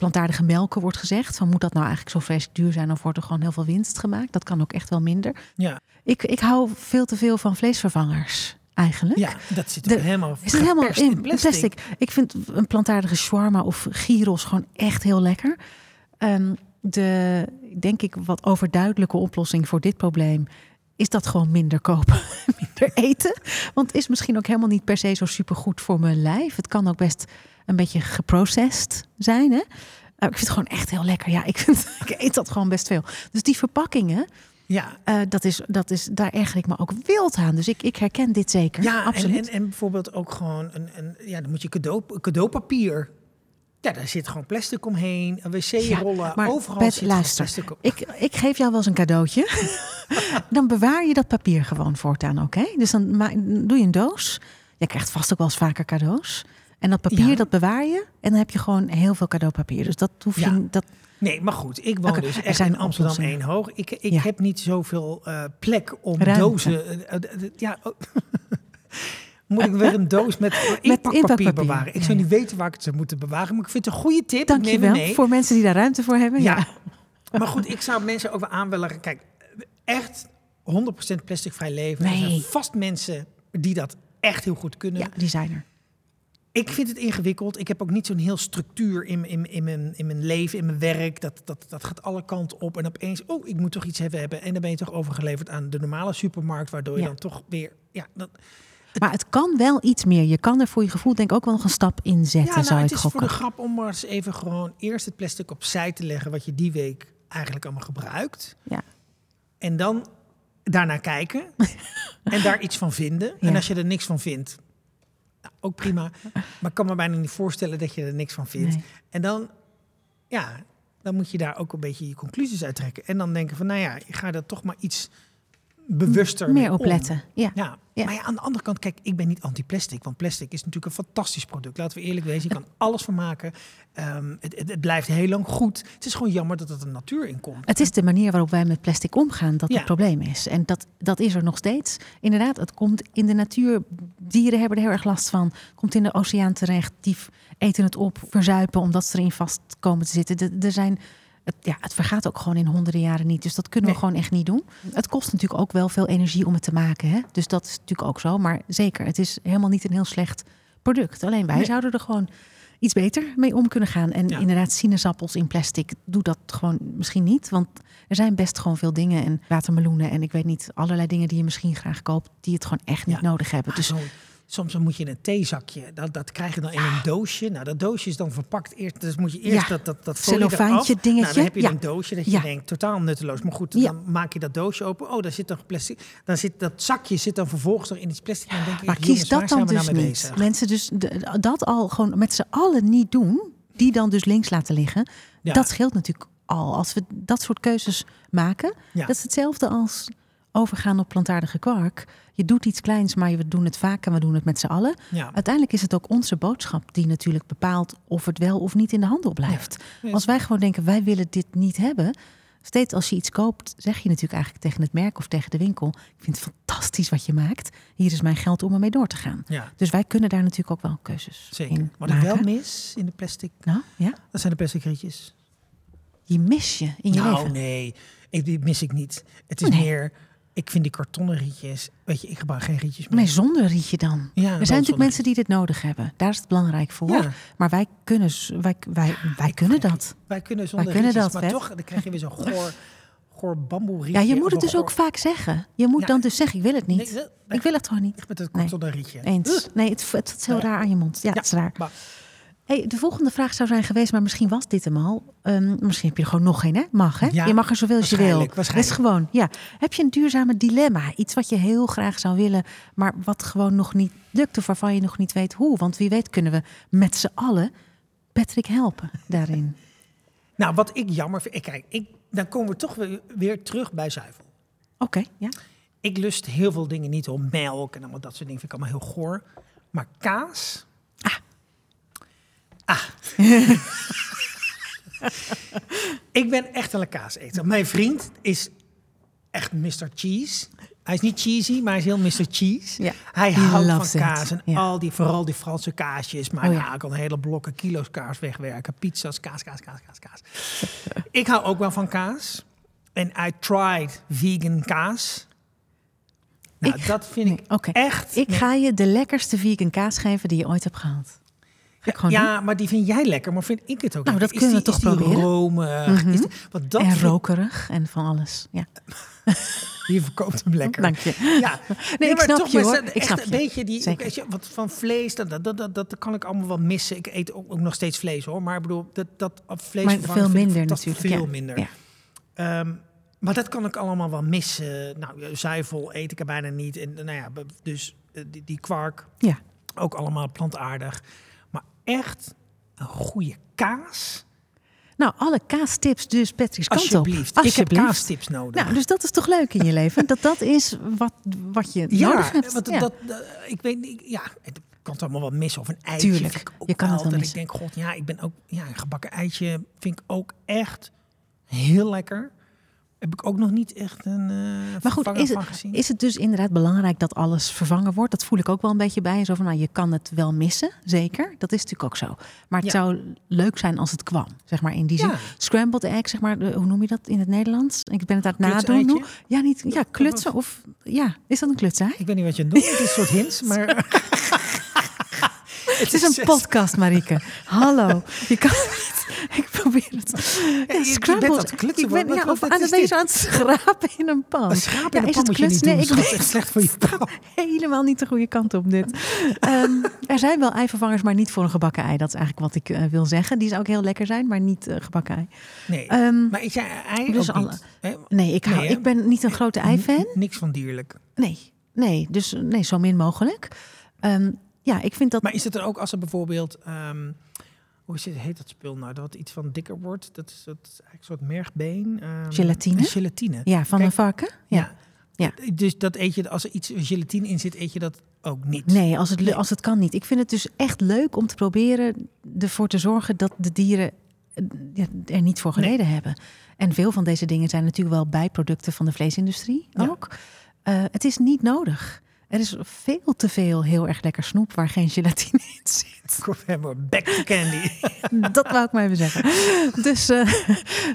plantaardige melken wordt gezegd. Van moet dat nou eigenlijk zo vreselijk duur zijn of wordt er gewoon heel veel winst gemaakt? Dat kan ook echt wel minder. Ja. Ik, ik hou veel te veel van vleesvervangers eigenlijk. Ja, dat zit De- er helemaal Is het helemaal in plastic. Ik vind een plantaardige shawarma of gyros gewoon echt heel lekker. Ehm, de, denk ik, wat overduidelijke oplossing voor dit probleem is dat gewoon minder kopen, minder eten. Want het is misschien ook helemaal niet per se zo supergoed voor mijn lijf. Het kan ook best een beetje geprocessed zijn. Hè? Maar ik vind het gewoon echt heel lekker. Ja, ik, vind, ik eet dat gewoon best veel. Dus die verpakkingen, Ja, eh, dat is, dat is, daar erger ik me ook wild aan. Dus ik, ik herken dit zeker. ja en, absoluut. en, en bijvoorbeeld ook gewoon een, een ja, dan moet je cadeau, cadeaupapier. Ja, daar zit gewoon plastic omheen, een wc-rollen, overal Bert, zit gewoon luister. plastic op. Ik, ik geef jou wel eens een cadeautje. dan bewaar je dat papier gewoon voortaan, oké? Dus dan doe je een doos. Je krijgt vast ook wel eens vaker cadeaus. En dat papier, Ja. dat bewaar je. En dan heb je gewoon heel veel cadeaupapier. Dus dat hoef je... Ja. Dat, Nee, maar goed, ik woon dus er echt zijn in Amsterdam één hoog. Ik, ik Ja. heb niet zoveel eh, plek om Ruimte. dozen. eh, eh, ja, oh. moet ik weer een doos met inpakpapier inpakpapier. bewaren? Ik zou niet weten waar ik het zou moeten bewaren, maar ik vind het een goede tip. dank je wel voor mensen die daar ruimte voor hebben. Ja. Ja. Maar goed, ik zou mensen ook wel aan willen. Kijk, echt 100% plasticvrij leven. Er Nee. zijn vast mensen die dat echt heel goed kunnen. ja, die zijn er. Ik vind het ingewikkeld. Ik heb ook niet zo'n heel structuur in, in, in, mijn, in mijn leven, in mijn werk. Dat, dat, dat gaat alle kanten op. En opeens, oh, ik moet toch iets hebben. hebben. En dan ben je toch overgeleverd aan de normale supermarkt. Waardoor je Ja. dan toch weer... Ja, dat, Maar het kan wel iets meer. Je kan er voor je gevoel denk ik ook wel nog een stap in zetten, ja nou, zou het ik is voor de grap om maar eens even gewoon eerst het plastic opzij te leggen. Wat je die week eigenlijk allemaal gebruikt. Ja. En dan daarnaar kijken. en daar iets van vinden. En als je er niks van vindt, nou, ook prima. Maar ik kan me bijna niet voorstellen dat je er niks van vindt. Nee. En dan, ja, dan moet je daar ook een beetje je conclusies uit trekken. En dan denken van, nou ja, je gaat er toch maar iets bewuster mee Meer op letten. Ja. Ja. Ja. maar ja, aan de andere kant, kijk, ik ben niet anti-plastic. Want plastic is natuurlijk een fantastisch product. Laten we eerlijk wezen, je kan alles van maken. Ehm, het, het, het blijft heel lang goed. Het is gewoon jammer dat het de natuur in komt. Het is de manier waarop wij met plastic omgaan dat Ja. het probleem is. En dat, dat is er nog steeds. Inderdaad, het komt in de natuur. Dieren hebben er heel erg last van. Komt in de oceaan terecht. Die eten het op, verzuipen omdat ze erin vast komen te zitten. Er zijn, het, ja, het vergaat ook gewoon in honderden jaren niet. Dus dat kunnen we gewoon echt niet doen. Het kost natuurlijk ook wel veel energie om het te maken. Hè? Dus dat is natuurlijk ook zo. Maar zeker, het is helemaal niet een heel slecht product. Alleen wij Nee. zouden er gewoon iets beter mee om kunnen gaan. En Ja. inderdaad, sinaasappels in plastic, doe dat gewoon misschien niet. Want er zijn best gewoon veel dingen en watermeloenen en ik weet niet, allerlei dingen die je misschien graag koopt, die het gewoon echt niet Ja. nodig hebben. Dus Dus soms moet je een theezakje, dat, dat krijg je dan in een doosje. Nou, dat doosje is dan verpakt eerst. Dus moet je eerst dat, dat, dat folie eraf. dingetje. Nou, dan heb je een doosje dat je denkt, totaal nutteloos. Maar goed, dan maak je dat doosje open. Oh, daar zit toch plastic. Dan zit dat zakje zit dan vervolgens nog in iets plastic. En dan denk ik, maar kies dat dan dus nou mee niet. Mensen dus dat al gewoon met z'n allen niet doen, die dan dus links laten liggen. Dat scheelt natuurlijk al. Als we dat soort keuzes maken, Ja. dat is hetzelfde als overgaan op plantaardige kwark. Je doet iets kleins, maar we doen het vaak en we doen het met z'n allen. Ja. Uiteindelijk is het ook onze boodschap die natuurlijk bepaalt of het wel of niet in de handel blijft. Ja. Als wij gewoon denken, wij willen dit niet hebben. Steeds als je iets koopt, zeg je natuurlijk eigenlijk tegen het merk of tegen de winkel. Ik vind het fantastisch wat je maakt. Hier is mijn geld om ermee door te gaan. ja, Dus wij kunnen daar natuurlijk ook wel keuzes zeker. in Wat ik wel mis in de plastic, Nou, ja. dat zijn de plastic rietjes. Je mis je in je nou, leven. nee, ik, die mis ik niet. Het is Nee. meer, Ik vind die kartonnen rietjes, weet je, ik gebruik geen rietjes meer. Nee, zonder rietje dan. Ja, er zijn natuurlijk mensen die dit nodig hebben. Daar is het belangrijk voor. Ja. Maar wij kunnen, wij, wij, wij kunnen dat. Wij kunnen zonder kunnen rietjes, dat, maar vet. toch, dan krijg je weer zo'n goor, goor bamboe rietje. Ja, je moet het dus ook vaak zeggen. Je moet Ja. dan dus zeggen, ik wil het niet. Nee, nee, Ik wil het gewoon niet. met het Nee. kartonnen rietje. Eens. Nee, het, het is heel raar aan je mond. Ja, Ja. het is raar. Maar, Hey, de volgende vraag zou zijn geweest, maar misschien was dit hem al. Ehm, misschien heb je er gewoon nog geen, hè? Mag, hè? Ja, je mag er zoveel als je wil. waarschijnlijk, Dat is gewoon, ja. Heb je een duurzame dilemma? Iets wat je heel graag zou willen, maar wat gewoon nog niet lukt of waarvan je nog niet weet hoe? Want wie weet kunnen we met z'n allen Patrick helpen daarin. nou, wat ik jammer vind, kijk, ik, dan komen we toch weer, weer terug bij zuivel. Oké, ja. Ik lust heel veel dingen niet om melk en allemaal dat soort dingen vind ik allemaal heel goor. Maar kaas. Ah. ik ben echt een kaaseter. Mijn vriend is echt Mr. Cheese. Hij is niet cheesy, maar hij is heel Mr. Cheese. Ja. Hij He houdt van it. kaas en Ja. al die, vooral die Franse kaasjes. Maar Oh ja. ja. ik kan hele blokken kilo's kaas wegwerken. Pizza's, kaas, kaas, kaas, kaas, kaas. ik hou ook wel van kaas. En I tried vegan kaas. Nou, Ik- dat vind ik echt... Ik nee. ga je de lekkerste vegan kaas geven die je ooit hebt gehad. Ga ik gewoon doen. Ja, maar die vind jij lekker, maar vind ik het ook Nou, lekker. dat kunnen is we die, toch proberen? romig? Mhm. Is die- want dat en rokerig en van alles. Ja, Je verkoopt hem lekker. dank je. Ja, Nee, ik snap je, maar hoor. ze- Ik snap een je. beetje die, je, wat van vlees, dat, dat, dat, dat, kan ik allemaal wel missen. Ik eet ook, ook nog steeds vlees hoor, maar ik bedoel, dat, dat vlees Maar veel ik minder natuurlijk. Veel ja. minder. Ja. Ehm, maar dat kan ik allemaal wel missen. Nou, zuivel eet ik er bijna niet. En nou ja, dus eh, die, die kwark, Ja. ook allemaal plantaardig. Echt een goede kaas, Nou, alle kaastips dus Patrick's kant op. alsjeblieft. Ik heb kaastips nodig. Nou, dus dat is toch leuk in je leven? Dat dat is wat, wat je ja, nodig hebt. want Ja. dat, dat- ik weet niet, ja, ik kan het allemaal wel missen. Of een eitje Tuurlijk, ik ook je kan het wel missen. Ik denk, god, ja, ik ben ook, ja, een gebakken eitje vind ik ook echt heel lekker. Heb ik ook nog niet echt een eh maar goed, is het, gezien. is het dus inderdaad belangrijk dat alles vervangen wordt? Dat voel ik ook wel een beetje bij. Zo van, nou, je kan het wel missen, zeker. Dat is natuurlijk ook zo. Maar het Ja. zou leuk zijn als het kwam, zeg maar in die zin. Ja. Scrambled egg, zeg maar, hoe noem je dat in het Nederlands? Ik ben het aan het nadoen. Nu. Ja, niet, ja, klutsen of, ja, is dat een klutsei? Ik weet niet wat je doet. Het is een soort hints, maar... Het is een podcast, Marieke. Hallo. Je kan het. Ik probeer het. Ja, je bent klutsen, Ik ben ja, of aan is het aan schrapen in een pan. Een schaap in Ja, is pan het Nee, ik Het is slecht voor je pan. helemaal niet de goede kant op dit. Ehm, er zijn wel eivervangers, maar niet voor een gebakken ei. Dat is eigenlijk wat ik eh, wil zeggen. Die zou ook heel lekker zijn, maar niet eh, gebakken ei. Nee, Ehm, maar eet jij ei dus ook alle- niet? Nee, ik, hou, Nee, hè? ik ben niet een grote ei-fan. Niks van dierlijk. Nee, nee, dus nee, zo min mogelijk. Ehm, ja, ik vind dat... Maar is het er ook als er bijvoorbeeld... ehm, hoe is het, heet dat spul nou? Dat iets van dikker wordt. Dat is, dat is eigenlijk een soort mergbeen. ehm, Gelatine? Gelatine. ja, van Kijk, een varken? Ja. Ja. Dus dat eet je, als er iets gelatine in zit, eet je dat ook niet. Nee, als het, Nee. als het kan niet. Ik vind het dus echt leuk om te proberen ervoor te zorgen dat de dieren eh, ja, er niet voor Nee. geleden hebben. En veel van deze dingen zijn natuurlijk wel bijproducten van de vleesindustrie Ja. ook. Eh, het is niet nodig. Er is veel te veel heel erg lekker snoep waar geen gelatine in zit. We hebben back to candy. Dat wou ik maar even zeggen. Dus, eh,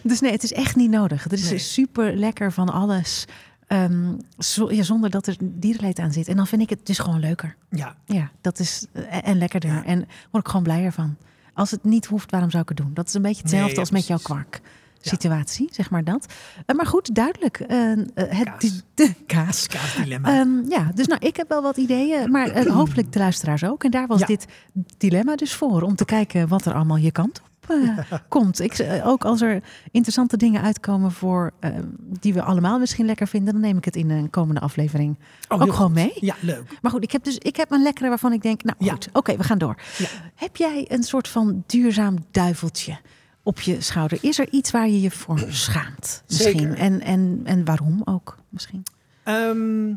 dus nee, het is echt niet nodig. Er is Nee. super lekker van alles. ehm, zo- ja, zonder dat er dierenleed aan zit. En dan vind ik het dus gewoon leuker. ja, Ja, dat is eh, en lekkerder. Ja. En word ik gewoon blijer van. Als het niet hoeft, waarom zou ik het doen? Dat is een beetje hetzelfde Nee, ja, als met jouw kwark. Situatie, zeg maar dat. Eh, maar goed, duidelijk. eh, eh, het, Kaas. de kaas. kaasdilemma. Ehm, ja, dus nou, ik heb wel wat ideeën, maar hopelijk de luisteraars ook. En daar was Ja. dit dilemma dus voor, om te kijken wat er allemaal je kant op komt. Ik, ook als er interessante dingen uitkomen voor die we allemaal misschien lekker vinden, dan neem ik het in een komende aflevering Oh, ook gewoon mee. Ja, leuk. Maar goed, ik heb dus ik heb een lekkere waarvan ik denk, nou Ja. goed, oké, we gaan door. Heb jij een soort van duurzaam duiveltje op je schouder? Is er iets waar je je voor schaamt? Misschien. Zeker. En, en, en waarom ook misschien? Ehm,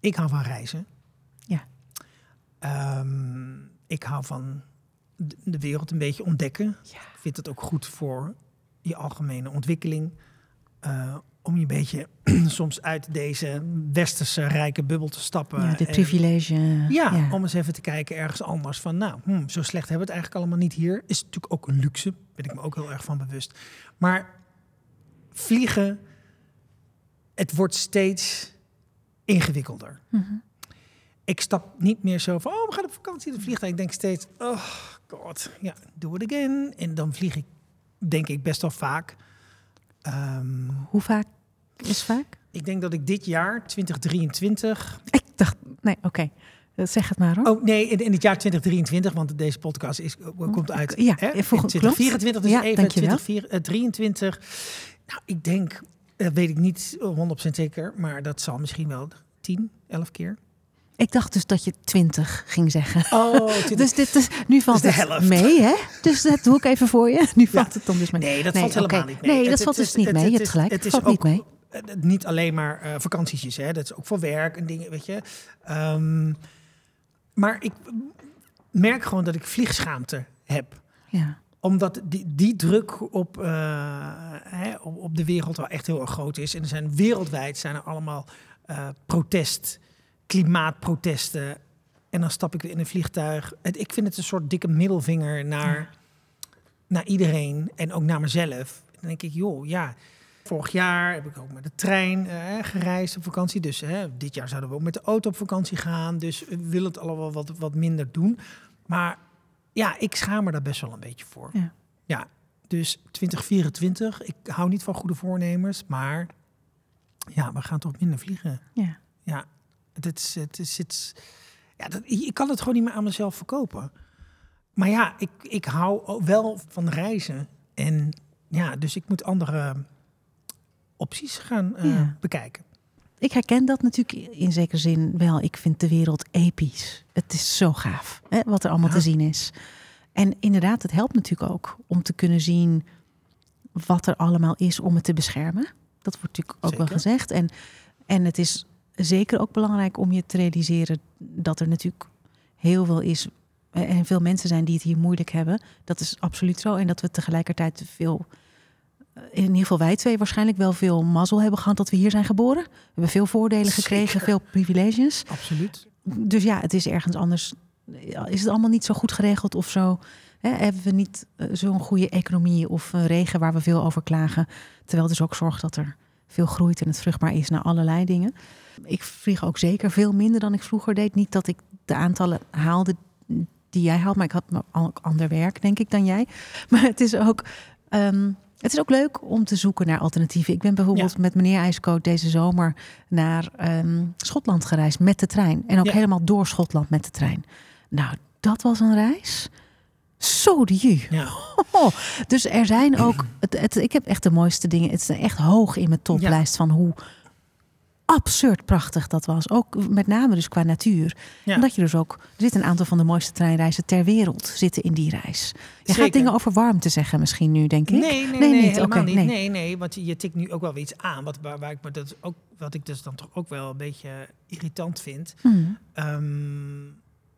ik hou van reizen. Ja. Ehm, ik hou van de- wereld een beetje ontdekken. Ja. Ik vind het ook goed voor je algemene ontwikkeling. Eh, om je een beetje soms uit deze westerse rijke bubbel te stappen. Ja, de en- privilege. Ja, om eens even te kijken ergens anders van, nou, hm, zo slecht hebben we het eigenlijk allemaal niet hier. Is natuurlijk ook een luxe, ben ik me ook heel erg van bewust. Maar vliegen het wordt steeds ingewikkelder. Mhm. Ik stap niet meer zo van, oh, we gaan op vakantie het vliegtuig. Ik denk steeds, oh god, ja, do it again. En dan vlieg ik, denk ik, best wel vaak. Ehm, Hoe vaak is vaak? ik denk dat ik dit jaar, 2023... Ik dacht, nee, oké. Eh, Zeg het maar hoor. Oh nee, in, in het jaar 2023, want deze podcast is, eh, komt uit Ja, hè, eh, in volgens- 2024. Dus Ja, even dankjewel. 2023. Nou, ik denk, dat weet ik niet 100% zeker, maar dat zal misschien wel 10, 11 keer. Ik dacht dus dat je 20 ging zeggen. Oh, Dus dit is, nu valt de het helft. mee, hè? Dus dat doe ik even voor je. Nu valt het dan dus mee. Nee, dat Nee, valt helemaal niet mee. Nee, dat het valt dus niet mee. het Je hebt gelijk. Het is Valt niet ook mee. Eh, niet alleen maar eh vakantietjes, hè. Dat is ook voor werk en dingen, weet je. Ehm, maar ik merk gewoon dat ik vliegschaamte heb. Ja. Omdat die, die druk op, eh, hè, op, op de wereld wel echt heel erg groot is. En er zijn wereldwijd zijn er allemaal eh, protest, klimaatprotesten. En dan stap ik weer in een vliegtuig. Het, ik vind het een soort dikke middelvinger naar, naar iedereen en ook naar mezelf. Dan denk ik, joh, ja. Vorig jaar heb ik ook met de trein eh, gereisd op vakantie. Dus hè, dit jaar zouden we ook met de auto op vakantie gaan. Dus we willen het allemaal wat, wat minder doen. Maar ja, ik schaam me daar best wel een beetje voor. Ja. Ja, dus 2024. Ik hou niet van goede voornemens, maar ja, we gaan toch minder vliegen. Ja. Ja, het is, het is, het is- ja, dat, ik kan het gewoon niet meer aan mezelf verkopen. Maar ja, ik, ik hou wel van reizen. En ja, dus ik moet andere opties gaan eh, Ja. bekijken. Ik herken dat natuurlijk in zekere zin wel. Ik vind de wereld episch. Het is zo gaaf hè, wat er allemaal Ja. te zien is. En inderdaad, het helpt natuurlijk ook om te kunnen zien wat er allemaal is om het te beschermen. Dat wordt natuurlijk ook wel gezegd. En, en het is zeker ook belangrijk om je te realiseren dat er natuurlijk heel veel is. En veel mensen zijn die het hier moeilijk hebben. Dat is absoluut zo. En dat we tegelijkertijd veel, in ieder geval wij twee waarschijnlijk wel veel mazzel hebben gehad dat we hier zijn geboren. We hebben veel voordelen gekregen, Zeker. veel privileges. Absoluut. Dus ja, het is ergens anders. Is het allemaal niet zo goed geregeld of zo? Hè, hebben we niet eh, zo'n goede economie of een regen waar we veel over klagen? Terwijl dus ook zorgt dat er veel groeit en het vruchtbaar is naar allerlei dingen. Ik vlieg ook zeker veel minder dan ik vroeger deed. Niet dat ik de aantallen haalde die jij haalt, maar ik had ook ander werk, denk ik, dan jij. Maar het is ook. ehm, het is ook leuk om te zoeken naar alternatieven. Ik ben bijvoorbeeld Ja. met meneer IJskoot deze zomer naar ehm, Schotland gereisd met de trein. En ook Ja. helemaal door Schotland met de trein. Nou, dat was een reis. Zo. Ja. Oh, dus er zijn ook. Het, het, ik heb echt de mooiste dingen. Het is echt hoog in mijn toplijst van hoe absurd prachtig dat was. Ook met name dus qua natuur. Ja. En dat je dus ook. Er zitten een aantal van de mooiste treinreizen ter wereld zitten in die reis. Je Zeker. gaat dingen over warmte zeggen misschien nu, denk ik. Nee, nee, Nee, nee, niet. helemaal niet. nee. Nee. nee, want je, je tikt nu ook wel weer iets aan. Wat, waar, waar ik me dat ook, wat ik dus dan toch ook wel een beetje irritant vind. Hmm. Ehm,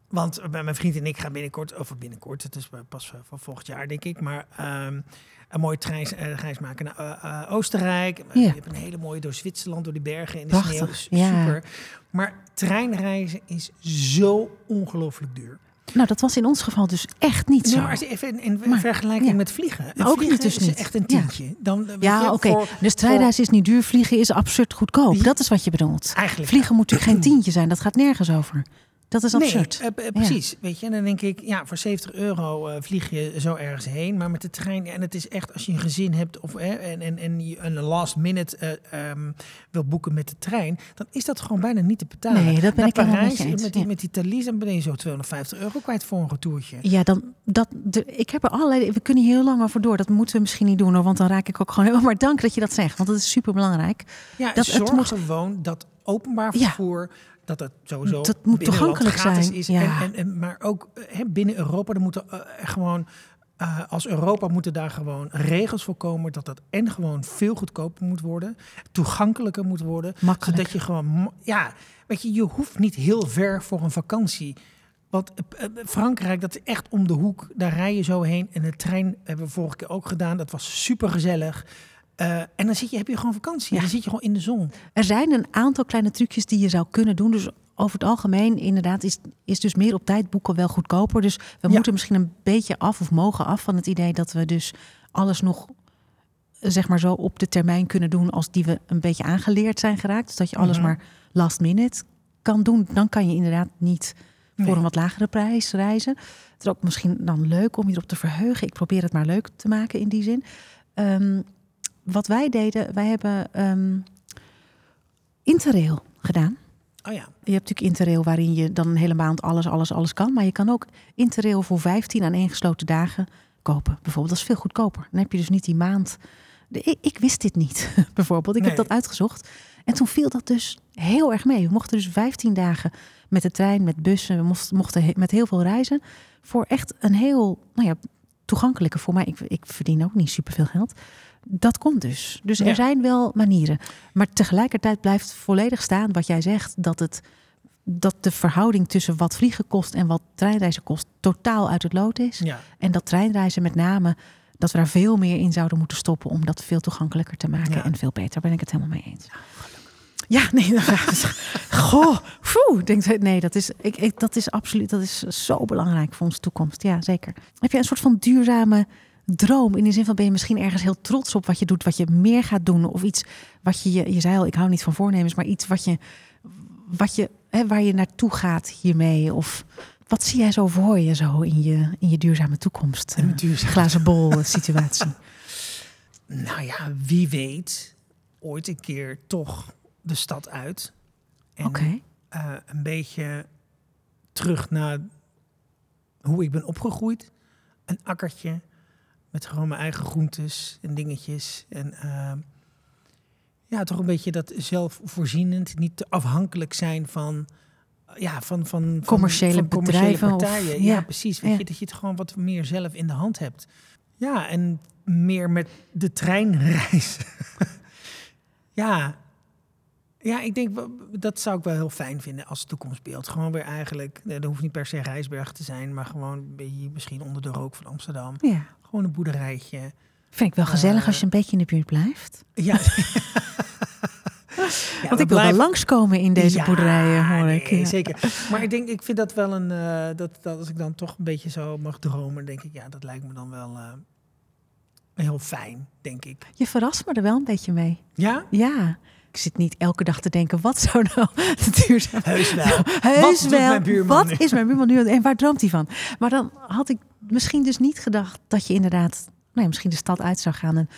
want bij mijn vriend en ik gaan binnenkort, of binnenkort, het is pas eh, van volgend jaar denk ik, maar ehm, een mooie trein, eh, reis maken naar eh, eh, Oostenrijk. Ja. Je hebt een hele mooie door Zwitserland, door de bergen in de Prachtig, sneeuw. Ja. Super. Maar treinreizen is zo ongelooflijk duur. Nou, dat was in ons geval dus echt niet Nee, zo. maar even in, in Maar, vergelijking ja. met vliegen. Ook vliegen niet dus is niet. echt een Ja. tientje. Dan, weet Ja, oké. Dus treinreis is niet duur, vliegen is absurd goedkoop. Ja. Dat is wat je bedoelt. Eigenlijk Vliegen moet natuurlijk geen tientje zijn, dat gaat nergens over. Dat is absurd. Nee, eh, eh, precies. Weet je, en dan denk ik, ja, voor 70 euro eh, vlieg je zo ergens heen. Maar met de trein, en het is echt als je een gezin hebt of, eh, en, en, en je een last minute eh, ehm, wil boeken met de trein, dan is dat gewoon bijna niet te betalen. Nee, dat ben Naar ik helemaal met Parijs eens, met die, ja. met die Thalys, dan ben je zo 250 euro kwijt voor een retourtje. Ja, dan, dat, de, ik heb er allerlei. We kunnen hier heel lang over door. Dat moeten we misschien niet doen hoor, want dan raak ik ook gewoon heel. Maar dank dat je dat zegt, want dat is super belangrijk. Ja, Dat- het zorg moet- gewoon dat openbaar Ja. Dat het sowieso Dat moet toegankelijk gratis zijn, is. ja. En, en, en, maar ook hè, binnen Europa, er moeten eh, gewoon... eh, als Europa moeten daar gewoon regels voor komen dat dat en gewoon veel goedkoper moet worden, toegankelijker moet worden, Makkelijk. zodat je gewoon, ja, weet je, je hoeft niet heel ver voor een vakantie. Want eh, Frankrijk, dat is echt om de hoek. Daar rij je zo heen. En de trein hebben we vorige keer ook gedaan. Dat was super gezellig. En dan zit je, heb je gewoon vakantie. Ja. Dan zit je gewoon in de zon. Er zijn een aantal kleine trucjes die je zou kunnen doen. Dus over het algemeen, inderdaad, is, is dus meer op tijd boeken wel goedkoper. Dus we Ja. moeten misschien een beetje af of mogen af van het idee dat we dus alles nog zeg maar zo op de termijn kunnen doen als die we een beetje aangeleerd zijn geraakt. Dus dat je alles Mhm. maar last minute kan doen. Dan kan je inderdaad niet voor Nee. een wat lagere prijs reizen. Het is ook misschien dan leuk om je erop te verheugen. Ik probeer het maar leuk te maken in die zin. Ehm, wat wij deden, wij hebben ehm, Interrail gedaan. Oh ja. Je hebt natuurlijk Interrail waarin je dan een hele maand alles, alles, alles kan. Maar je kan ook Interrail voor 15 aan gesloten dagen kopen. Bijvoorbeeld, dat is veel goedkoper. Dan heb je dus niet die maand. De- ik, ik wist dit niet, bijvoorbeeld. Ik heb dat uitgezocht. En toen viel dat dus heel erg mee. We mochten dus 15 dagen met de trein, met bussen. We mochten, mochten he- met heel veel reizen. Voor echt een heel, nou ja, toegankelijke voor mij. Ik, ik verdien ook niet superveel geld. Dat komt dus. Dus er Ja. zijn wel manieren. Maar tegelijkertijd blijft volledig staan wat jij zegt. Dat, het, dat de verhouding tussen wat vliegen kost en wat treinreizen kost totaal uit het lood is. ja. En dat treinreizen met name, dat we daar veel meer in zouden moeten stoppen om dat veel toegankelijker te maken Ja. en veel beter. Daar ben ik het helemaal mee eens. Ja, nee, dat Goh, foe, denk, nee, dat is, ik, ik, dat is absoluut, dat is zo belangrijk voor onze toekomst. Ja, zeker. Heb je een soort van duurzame droom? In de zin van ben je misschien ergens heel trots op wat je doet, wat je meer gaat doen, of iets wat je, je, je zei al, ik hou niet van voornemens, maar iets wat je, wat je, hè, waar je naartoe gaat hiermee, of wat zie jij zo voor je zo in je, in je duurzame toekomst? Een eh, duurzame- glazen bol situatie. Nou ja, wie weet ooit een keer toch de stad uit. En eh, een beetje terug naar hoe ik ben opgegroeid. Een akkertje met gewoon mijn eigen groentes en dingetjes. En eh, ja, toch een beetje dat zelfvoorzienend. Niet te afhankelijk zijn van... Ja, van, van, van Commerciële van commerciële bedrijven of- partijen. ja, ja, precies. Weet ja. je, dat je het gewoon wat meer zelf in de hand hebt. Ja, en meer met de trein reizen. ja. Ja, ik denk wel- dat zou ik wel heel fijn vinden als toekomstbeeld. Gewoon weer eigenlijk, nee, dat hoeft niet per se Rijsberg te zijn, maar gewoon beetje misschien onder de rook van Amsterdam. Ja. Gewoon een boerderijtje. Vind ik wel gezellig Eh, als je een beetje in de buurt blijft. Ja. Ja, Want ik wil wel blijven- langskomen in deze Ja, boerderijen, hoor ik. nee, Ja. Zeker. Maar ik denk, ik vind dat wel een, eh, dat, dat als ik dan toch een beetje zo mag dromen, denk ik, ja, dat lijkt me dan wel eh, heel fijn, denk ik. Je verrast me er wel een beetje mee. Ja? Ja. Ik zit niet elke dag te denken, wat zou nou de duurzaam... Heus wel. Heus Wat wel. mijn buurman Wat nu? is mijn buurman nu en waar droomt hij van? Maar dan had ik misschien dus niet gedacht dat je inderdaad, nou ja, misschien de stad uit zou gaan. En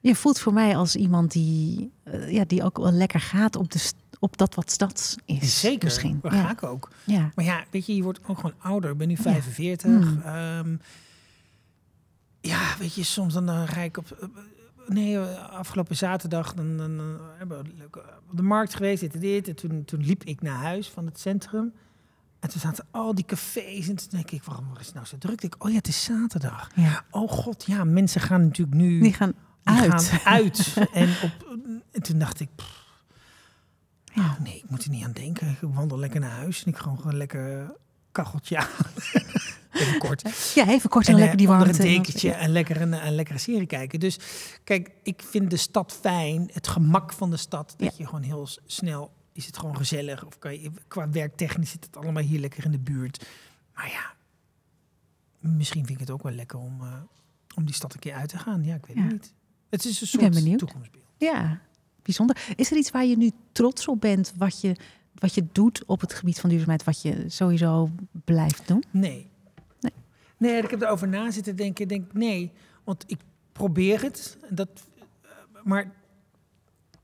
je voelt voor mij als iemand die, eh, ja, die ook wel lekker gaat op, de, op dat wat stads is. Zeker, Misschien. daar Ja. ga ik ook. ja. Maar ja, weet je, je wordt ook gewoon ouder. Ik ben nu 45. Mm. Ehm, ja, weet je, soms dan rijd ik op... eh, Nee, eh, afgelopen zaterdag dan, dan, dan hebben we leuk, eh, op de markt geweest, dit en dit. En toen, toen liep ik naar huis van het centrum. En toen zaten al die cafés. En toen denk ik, waarom is het nou zo druk? Ik, oh ja, het is zaterdag. ja. Oh god, ja, mensen gaan natuurlijk nu Die gaan die uit. gaan uit. en, op, en toen dacht ik, pff, Ja. oh nee, ik moet er niet aan denken. Ik wandel lekker naar huis en ik gewoon gewoon lekker kacheltje aan. Even kort. Ja, even kort en, En lekker die eh, warmte. een en- dekentje en lekker een, een lekkere serie kijken. Dus kijk, ik vind de stad fijn. Het gemak van de stad. Dat je gewoon heel snel is het gewoon gezellig. Of kan je, qua werktechnisch zit het allemaal hier lekker in de buurt. Maar ja, misschien vind ik het ook wel lekker om, eh, om die stad een keer uit te gaan. Ja, ik weet Ja. het niet. Het is een soort toekomstbeeld. Ja, bijzonder. Is er iets waar je nu trots op bent, wat je, wat je doet op het gebied van duurzaamheid, wat je sowieso blijft doen? Nee. Nee. Ik heb erover na zitten denken. Ik Denk, nee, want ik probeer het. Dat, eh, maar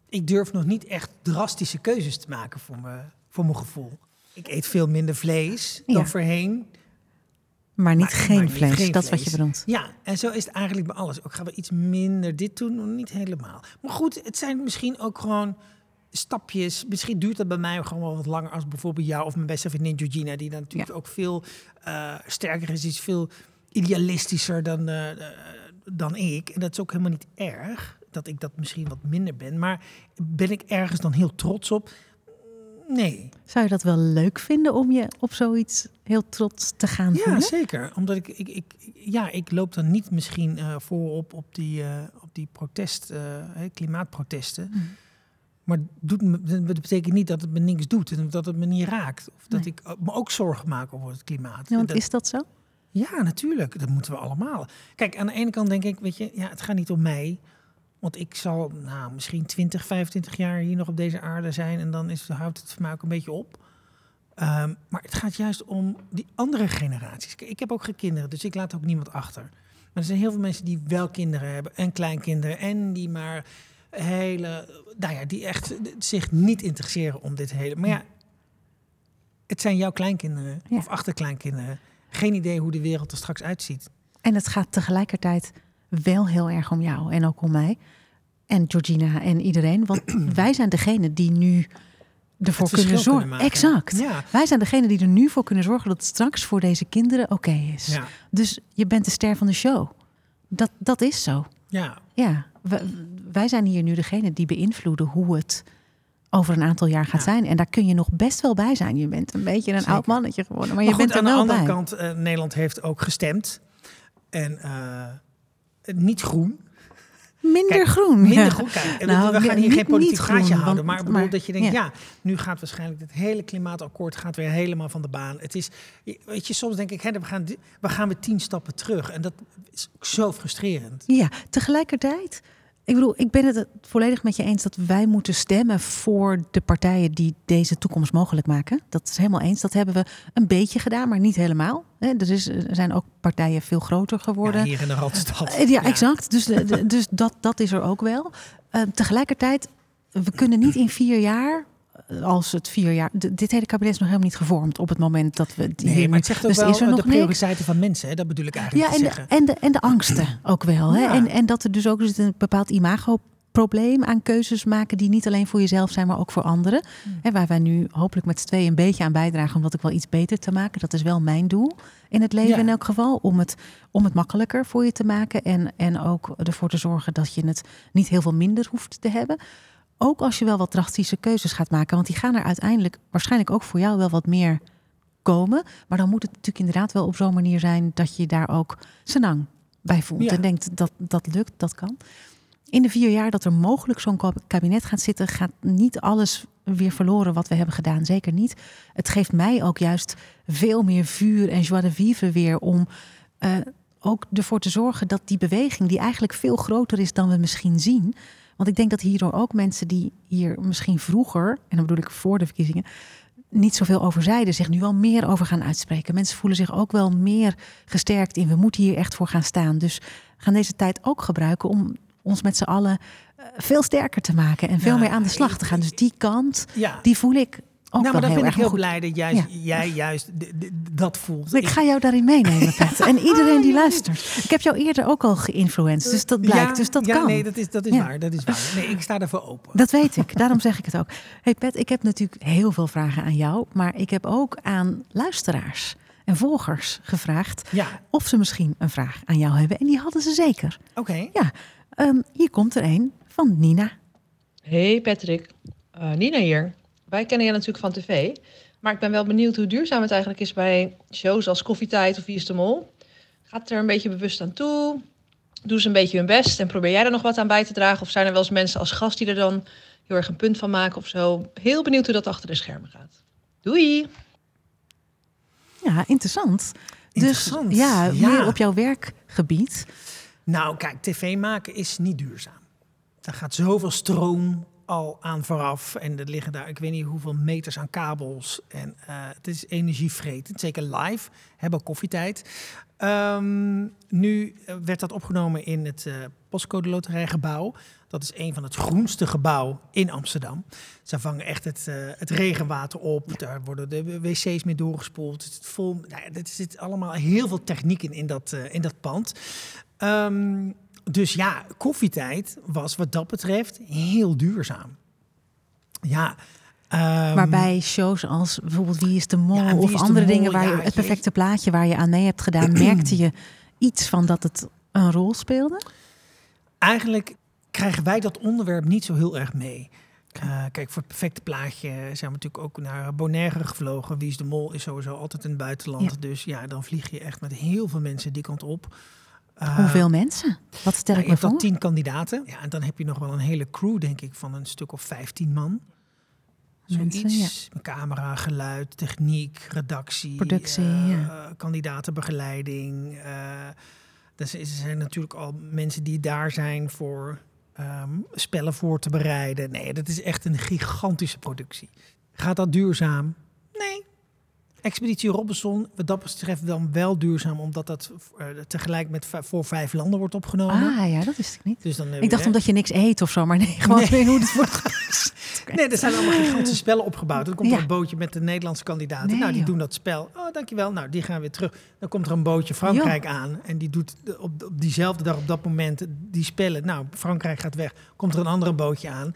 ik durf nog niet echt drastische keuzes te maken voor, me, voor mijn gevoel. Ik eet veel minder vlees dan Ja. voorheen. Maar niet Maar- geen maar niet vlees, geen dat is wat je bedoelt. Ja, en zo is het eigenlijk bij alles. Ik ga wel iets minder dit doen, niet helemaal. Maar goed, het zijn misschien ook gewoon stapjes. Misschien duurt dat bij mij gewoon wel wat langer als bijvoorbeeld jou of mijn beste vriendin Georgina, die dan natuurlijk ook veel eh, sterker is, die is veel idealistischer dan, eh, eh, dan ik. En dat is ook helemaal niet erg dat ik dat misschien wat minder ben. Maar ben ik ergens dan heel trots op? Nee. Zou je dat wel leuk vinden om je op zoiets heel trots te gaan Ja, voelen? zeker. Omdat ik, ik, ik, ja, ik loop dan niet misschien eh, voorop op die, op die protest, klimaatprotesten. Hmm. Maar doet dat betekent niet dat het me niks doet en dat het me niet raakt. Of dat Nee. ik eh, me ook zorgen maak over het klimaat. Ja, want Dat- is dat zo? ja, natuurlijk. Dat moeten we allemaal. Kijk, aan de ene kant denk ik, weet je, ja, het gaat niet om mij. Want ik zal nou, misschien 20, 25 jaar hier nog op deze aarde zijn. En dan is, houdt het voor mij ook een beetje op. Ehm, maar het gaat juist om die andere generaties. Ik heb ook geen kinderen, dus ik laat ook niemand achter. Maar er zijn heel veel mensen die wel kinderen hebben en kleinkinderen. En die maar hele, nou ja, die echt zich niet interesseren om dit hele. Maar ja, het zijn jouw kleinkinderen Ja. of achterkleinkinderen. Geen idee hoe de wereld er straks uitziet. En het gaat tegelijkertijd wel heel erg om jou en ook om mij. En Georgina en iedereen. Want wij zijn degene die nu ervoor kunnen zorgen. kunnen exact. Ja. Wij zijn degene die er nu voor kunnen zorgen dat het straks voor deze kinderen oké is. Ja, Dus je bent de ster van de show. Dat, dat is zo. ja. Ja, wij zijn hier nu degene die beïnvloeden hoe het over een aantal jaar gaat Ja. zijn. En daar kun je nog best wel bij zijn. Je bent een beetje een Zeker. oud mannetje geworden, maar, Maar je goed, bent er aan de andere bij. kant, eh, Nederland heeft ook gestemd. En eh, niet groen. Minder Kijk, groen. Minder ja. groen. Kijk, en Nou, we gaan hier niet- geen politiek praatje houden. Maar ik bedoel maar- dat je denkt, ja. ja. nu gaat waarschijnlijk het hele klimaatakkoord gaat weer helemaal van de baan. Het is, weet je, soms denk ik, hè, we, gaan, we gaan weer tien stappen terug. En dat is zo frustrerend. Ja, tegelijkertijd. Ik bedoel, ik ben het volledig met je eens dat wij moeten stemmen voor de partijen die deze toekomst mogelijk maken. Dat is helemaal eens. Dat hebben we een beetje gedaan, maar niet helemaal. Er, is, er zijn ook partijen veel groter geworden. Ja, hier in de Randstad. Eh, Ja, exact. Dus, de- dus dat, dat is er ook wel. Eh, tegelijkertijd, we kunnen niet in vier jaar, eh, als het vier jaar. dit hele kabinet is nog helemaal niet gevormd op het moment dat we. het Nee, maar het zegt ook dus wel is er nog de prioriteiten van mensen. Hè? Dat bedoel ik eigenlijk Ja, te en de, zeggen. en, de, en de angsten ook wel. Hè? Ja. En, en dat er dus ook een bepaald imagoprobleem aan keuzes maken die niet alleen voor jezelf zijn, maar ook voor anderen. Hmm. Waar wij nu hopelijk met z'n tweeën een beetje aan bijdragen om dat ook wel iets beter te maken. Dat is wel mijn doel in het leven Ja. in elk geval. Om het, om het makkelijker voor je te maken. En, en ook ervoor te zorgen dat je het niet heel veel minder hoeft te hebben. Ook als je wel wat drastische keuzes gaat maken. Want die gaan er uiteindelijk waarschijnlijk ook voor jou wel wat meer komen. Maar dan moet het natuurlijk inderdaad wel op zo'n manier zijn dat je daar ook senang bij voelt. Ja. En denkt dat dat lukt, dat kan. In de vier jaar dat er mogelijk zo'n kab- kabinet gaat zitten, gaat niet alles weer verloren wat we hebben gedaan. Zeker niet. Het geeft mij ook juist veel meer vuur en joie de vivre weer om eh, ook ervoor te zorgen dat die beweging, die eigenlijk veel groter is dan we misschien zien. Want ik denk dat hierdoor ook mensen die hier misschien vroeger, en dan bedoel ik voor de verkiezingen, niet zoveel over zeiden, zich nu wel meer over gaan uitspreken. Mensen voelen zich ook wel meer gesterkt in. We moeten hier echt voor gaan staan. Dus gaan deze tijd ook gebruiken om ons met z'n allen eh, veel sterker te maken en veel Ja, meer aan de slag ik- te gaan. Dus die kant, Ja. die voel ik ook nou, maar dan heel ben ik heel goed. blij dat juist, Ja. jij juist dat voelt. Ik ga jou daarin meenemen, Pet. En iedereen die luistert. Ik heb jou eerder ook al geïnfluenced, dus dat blijkt. Ja, dus dat ja, kan. Nee, dat is, dat is Ja. waar. Dat is waar. Nee, ik sta daarvoor open. Dat weet ik, daarom zeg ik het ook. Hey Pet, ik heb natuurlijk heel veel vragen aan jou, maar ik heb ook aan luisteraars en volgers gevraagd Ja, of ze misschien een vraag aan jou hebben. En die hadden ze zeker. oké. Ja, ehm, hier komt er een van Nina. Hey Patrick, Eh, Nina hier. Wij kennen je natuurlijk van tv, maar ik ben wel benieuwd hoe duurzaam het eigenlijk is bij shows als Koffietijd of Wie is de Mol. Gaat er een beetje bewust aan toe? Doen ze een beetje hun best en probeer jij er nog wat aan bij te dragen? Of zijn er wel eens mensen als gast die er dan heel erg een punt van maken of zo? Heel benieuwd hoe dat achter de schermen gaat. Doei! Ja, interessant. Interessant, Dus ja, ja. meer op jouw werkgebied. Nou, kijk, tv maken is niet duurzaam. Daar gaat zoveel stroom al aan vooraf. En er liggen daar, ik weet niet hoeveel meters aan kabels. En eh, het is energievretend. Zeker live. Hebben koffietijd. Ehm, nu eh, werd dat opgenomen in het eh Postcode Loterijgebouw. Dat is een van het groenste gebouw in Amsterdam. Ze vangen echt het, het regenwater op. Daar worden de wc's mee doorgespoeld. Het vol, nou ja, er zit allemaal heel veel techniek in, in, dat, in dat pand. Ehm, dus ja, koffietijd was wat dat betreft heel duurzaam. Ja. ehm, Maar bij shows als bijvoorbeeld Wie is de Mol Ja, of andere Mol, dingen waar ja, je het perfecte plaatje waar je aan mee hebt gedaan, merkte je iets van dat het een rol speelde? Eigenlijk krijgen wij dat onderwerp niet zo heel erg mee. Eh, kijk, voor het perfecte plaatje zijn we natuurlijk ook naar Bonaire gevlogen. Wie is de Mol is sowieso altijd in het buitenland. Ja. Dus ja, dan vlieg je echt met heel veel mensen die kant op. Eh, Hoeveel mensen? Wat stel nou, ik je me voor? tien kandidaten. Ja, en dan heb je nog wel een hele crew, denk ik, van een stuk of 15 man. Mensen, Zoiets. Camera, geluid, techniek, redactie, Productie, eh, ja. kandidatenbegeleiding. dus er zijn natuurlijk al mensen die daar zijn voor ehm, spellen voor te bereiden. Nee, dat is echt een gigantische productie. Gaat dat duurzaam? Nee. Expeditie Robinson, wat dat betreft dan wel duurzaam, omdat dat uh, tegelijk met voor vijf landen wordt opgenomen. Ah ja, dat wist ik niet. Dus dan, Ik dacht omdat je niks eet of zo, maar nee, gewoon Nee. hoe het wordt. Nee, er zijn allemaal gigantische spellen opgebouwd. Dan komt Ja. er een bootje met de Nederlandse kandidaten. Nee, nou, die joh. doen dat spel. Oh, dankjewel. Nou, die gaan weer terug. Dan komt er een bootje Frankrijk aan. En die doet op, op diezelfde dag, op dat moment, die spellen. Nou, Frankrijk gaat weg. Komt er een andere bootje aan.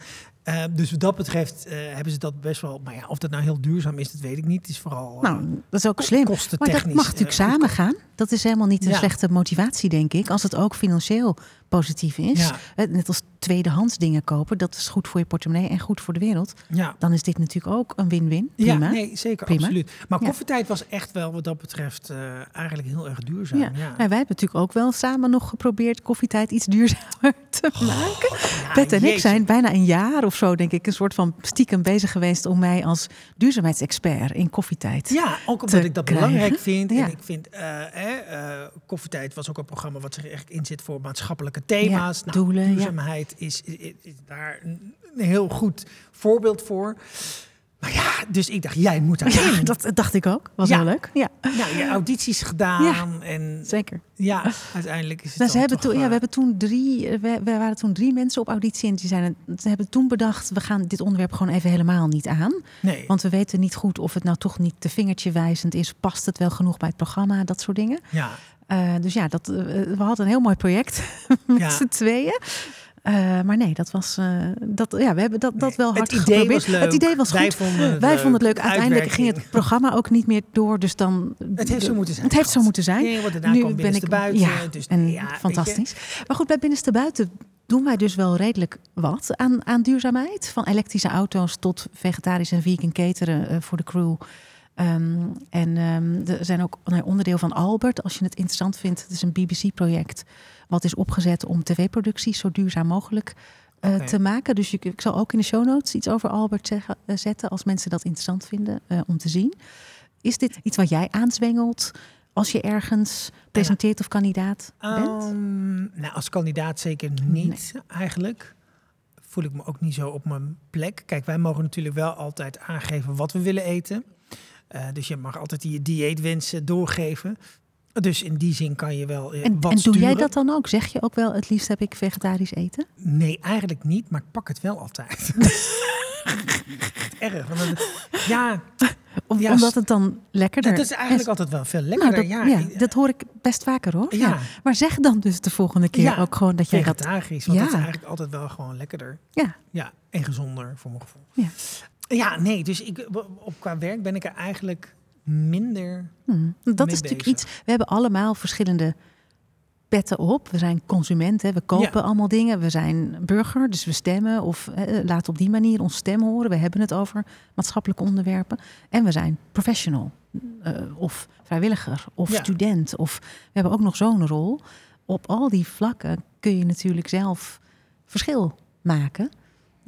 Eh, dus wat dat betreft eh, hebben ze dat best wel... Maar ja, of dat nou heel duurzaam is, dat weet ik niet. Het is vooral eh, Nou, dat is ook slim. Maar dat mag natuurlijk samen gaan. Dat is helemaal niet een Ja. slechte motivatie, denk ik. Als het ook financieel positief is. Ja. Net als tweedehands dingen kopen. Dat is goed voor je portemonnee en goed voor de wereld. Ja. Dan is dit natuurlijk ook een win-win. Ja, Prima. nee, zeker, Prima. absoluut. Maar Ja. koffietijd was echt wel wat dat betreft eh, eigenlijk heel erg duurzaam. Ja. Ja. Nou, wij hebben natuurlijk ook wel samen nog geprobeerd koffietijd iets duurzamer te maken. Ja, Pet en ik zijn bijna een jaar of zo, denk ik, een soort van stiekem bezig geweest om mij als duurzaamheidsexpert in koffietijd. Ja, ook omdat ik dat krijgen. belangrijk vind. Ja. En ik vind, eh, eh, Koffietijd was ook een programma wat zich echt inzet voor maatschappelijke thema's. Ja, doelen, ja. Duurzaamheid is, is, is daar een, heel goed voorbeeld voor. Maar ja, dus ik dacht, jij moet daarin. Ja, dat dacht ik ook. Was Ja. heel leuk. Ja, Nou, je audities gedaan en zeker. ja, uiteindelijk is het Nou, ze hebben toen, ja, eh, we hebben toen drie, eh, we, we waren toen drie mensen op auditie en die zijn, ze hebben toen bedacht, we gaan dit onderwerp gewoon even helemaal niet aan. nee. Want we weten niet goed of het nou toch niet te vingertje wijzend is. Past het wel genoeg bij het programma? Dat soort dingen. ja, Eh, dus ja, dat, eh, we hadden een heel mooi project met Ja. z'n tweeën. Eh, maar nee, dat was. eh, dat, ja, we hebben dat, dat wel het hard idee geprobeerd. was leuk. Het idee was Wij goed. vonden het Wij leuk. vonden het leuk. De Uiteindelijk ging het programma ook niet meer door. Dus dan. Het heeft zo moeten zijn. Het heeft zo moeten zijn. Nee, want daarna nu kwam ben ik buiten. Ja, dus, en ja, fantastisch. Maar goed, bij binnenste buiten doen wij dus wel redelijk wat aan, aan duurzaamheid. Van elektrische auto's tot vegetarisch en vegan cateren eh, voor de crew. Ehm, en ehm, er zijn ook een onderdeel van Albert, als je het interessant vindt. Het is een BBC-project wat is opgezet om tv-producties zo duurzaam mogelijk eh, te maken. Dus je, ik zal ook in de show notes iets over Albert zeggen, eh, zetten als mensen dat interessant vinden eh, om te zien. Is dit iets wat jij aanzwengelt als je ergens presenteert of kandidaat bent? Ehm, nou, als kandidaat zeker niet eigenlijk. Voel ik me ook niet zo op mijn plek. Kijk, wij mogen natuurlijk wel altijd aangeven wat we willen eten. Eh, dus je mag altijd je dieetwensen doorgeven. Dus in die zin kan je wel eh, En, en doe jij dat dan ook? Zeg je ook wel, het liefst heb ik vegetarisch eten? Nee, eigenlijk niet, maar ik pak het wel altijd. Erg. Want ja, omdat het dan lekkerder dat is eigenlijk altijd wel veel Nou, lekkerder. dat, ja, ja, dat hoor ik best vaker hoor. Ja. Ja. Maar zeg dan dus de volgende keer ook gewoon dat jij dat... vegetarisch. Want dat is eigenlijk altijd wel gewoon lekkerder. Ja, Ja, en gezonder voor mijn gevoel. Ja. Ja, nee, dus ik, op, qua werk ben ik er eigenlijk minder. hm. dat is natuurlijk bezig. iets... We hebben allemaal verschillende petten op. We zijn consument, hè. we kopen Ja. allemaal dingen. We zijn burger, dus we stemmen of eh, laten op die manier ons stem horen. We hebben het over maatschappelijke onderwerpen. En we zijn professional eh, of vrijwilliger of Ja. student. Of we hebben ook nog zo'n rol. Op al die vlakken kun je natuurlijk zelf verschil maken.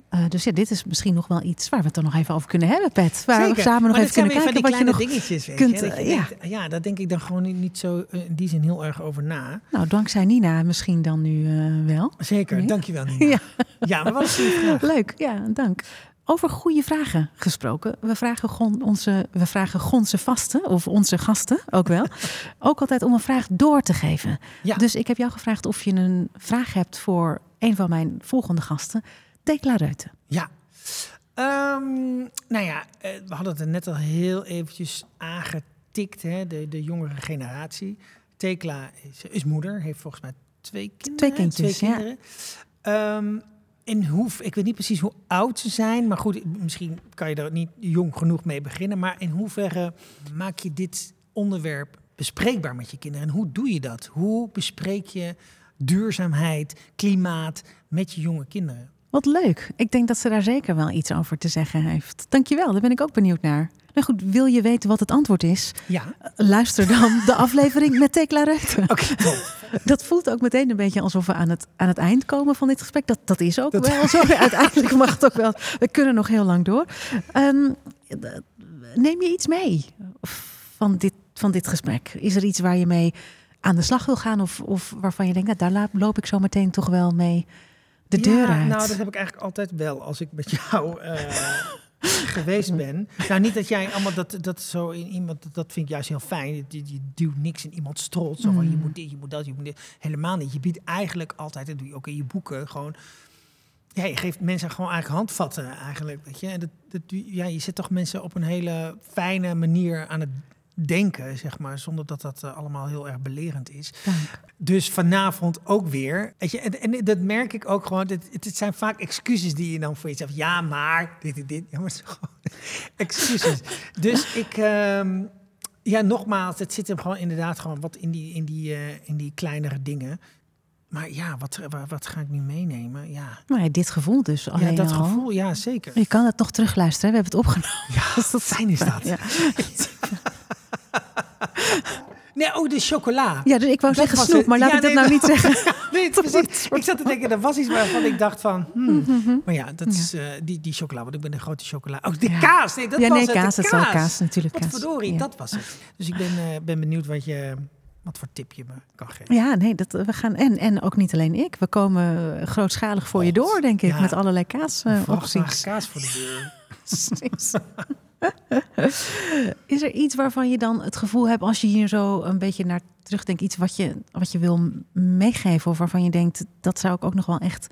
Eh, dus ja, dit is misschien nog wel iets waar we het er nog even over kunnen hebben, Pet. Waar we samen nog Maar even dat kunnen kijken wat je nog... dingetjes, weet kunt, je, dat je eh, ja. denkt, ja, daar denk ik dan gewoon niet- zo eh, in die zin heel erg over na. Nou, dankzij Nina misschien dan nu wel. Zeker, Ja. dankjewel Nina. Ja. Ja. maar wat is je vraag? Leuk, ja, dank. Over goede vragen gesproken. We vragen, gon, onze, we vragen gonse vasten, of onze gasten ook wel, ook altijd om een vraag door te geven. Ja. Dus ik heb jou gevraagd of je een vraag hebt voor een van mijn volgende gasten, Tekla Reuten. Ja. Ehm, nou ja, eh, we hadden het er net al heel eventjes aangetikt, hè, de, de jongere generatie. Tekla is, is moeder, heeft volgens mij twee kinderen. Twee kindjes, kinderen. Ehm, in hoe, ik weet niet precies hoe oud ze zijn, maar goed, misschien kan je er niet jong genoeg mee beginnen. Maar in hoeverre maak je dit onderwerp bespreekbaar met je kinderen? En hoe doe je dat? Hoe bespreek je duurzaamheid, klimaat met je jonge kinderen? Wat leuk. Ik denk dat ze daar zeker wel iets over te zeggen heeft. Dankjewel, daar ben ik ook benieuwd naar. Nou goed, wil je weten wat het antwoord is? Ja, Luister dan de aflevering met Tekla Reuten. oké. top. Dat voelt ook meteen een beetje alsof we aan het, aan het eind komen van dit gesprek. Dat, dat is ook Dat- wel zo. Uiteindelijk mag het ook wel. We kunnen nog heel lang door. Ehm, neem je iets mee van dit, van dit gesprek? Is er iets waar je mee aan de slag wil gaan? Of, of waarvan je denkt, nou, daar loop ik zo meteen toch wel mee de deur ja, uit. Nou, dat heb ik eigenlijk altijd wel als ik met jou eh, geweest ben. Nou, niet dat jij allemaal dat, dat zo in iemand, dat, dat vind ik juist heel fijn. Je, je duwt niks in iemands strot. Zo van je Mm. moet dit, je moet dat, je moet dit. Helemaal niet. Je biedt eigenlijk altijd, en doe je ook in je boeken, gewoon. Ja, je geeft mensen gewoon eigenlijk handvatten eigenlijk, weet je. En dat, dat, ja, je zet toch mensen op een hele fijne manier aan het denken, zeg maar, zonder dat dat eh, allemaal heel erg belerend is. Dank. Dus vanavond ook weer. Weet je, en, en dat merk ik ook gewoon. Het, het zijn vaak excuses die je dan voor jezelf. Ja, maar dit en dit. Ja, maar het gewoon excuses. Dus ik. ehm, ja, nogmaals, het zit hem gewoon inderdaad gewoon wat in die, in die, eh, in die kleinere dingen. Maar ja, wat, wat, wat ga ik nu meenemen? Ja, Maar ja, dit gevoel dus alleen ja dat al. gevoel, ja, zeker. Je kan het nog terugluisteren. We hebben het opgenomen. Ja, dat fijn is dat. Ja, Nee, oh, de chocola. ja dus ik wou Dat zeggen was snoep, maar laat Ja, ik dat nou niet zeggen. Nee, precies. Ik zat te denken, er was iets waarvan ik dacht van... hmm. Maar ja, dat Ja. is eh, die, die chocola, want ik ben een grote chocola. Oh, de Ja. kaas! Nee, dat ja, was nee, het, kaas. de Het zal kaas natuurlijk. Wat Kaas. verdorie, dat was het. Dus ik ben, eh, ben benieuwd wat, je, wat voor tip je me kan geven. Ja, nee, dat, we gaan. En, en ook niet alleen ik. We komen grootschalig voor je door, denk ik. Met allerlei kaas Een eh opties. kaas voor de deur. Is er iets waarvan je dan het gevoel hebt, als je hier zo een beetje naar terugdenkt, iets wat je, wat je wil meegeven, of waarvan je denkt, dat zou ik ook nog wel echt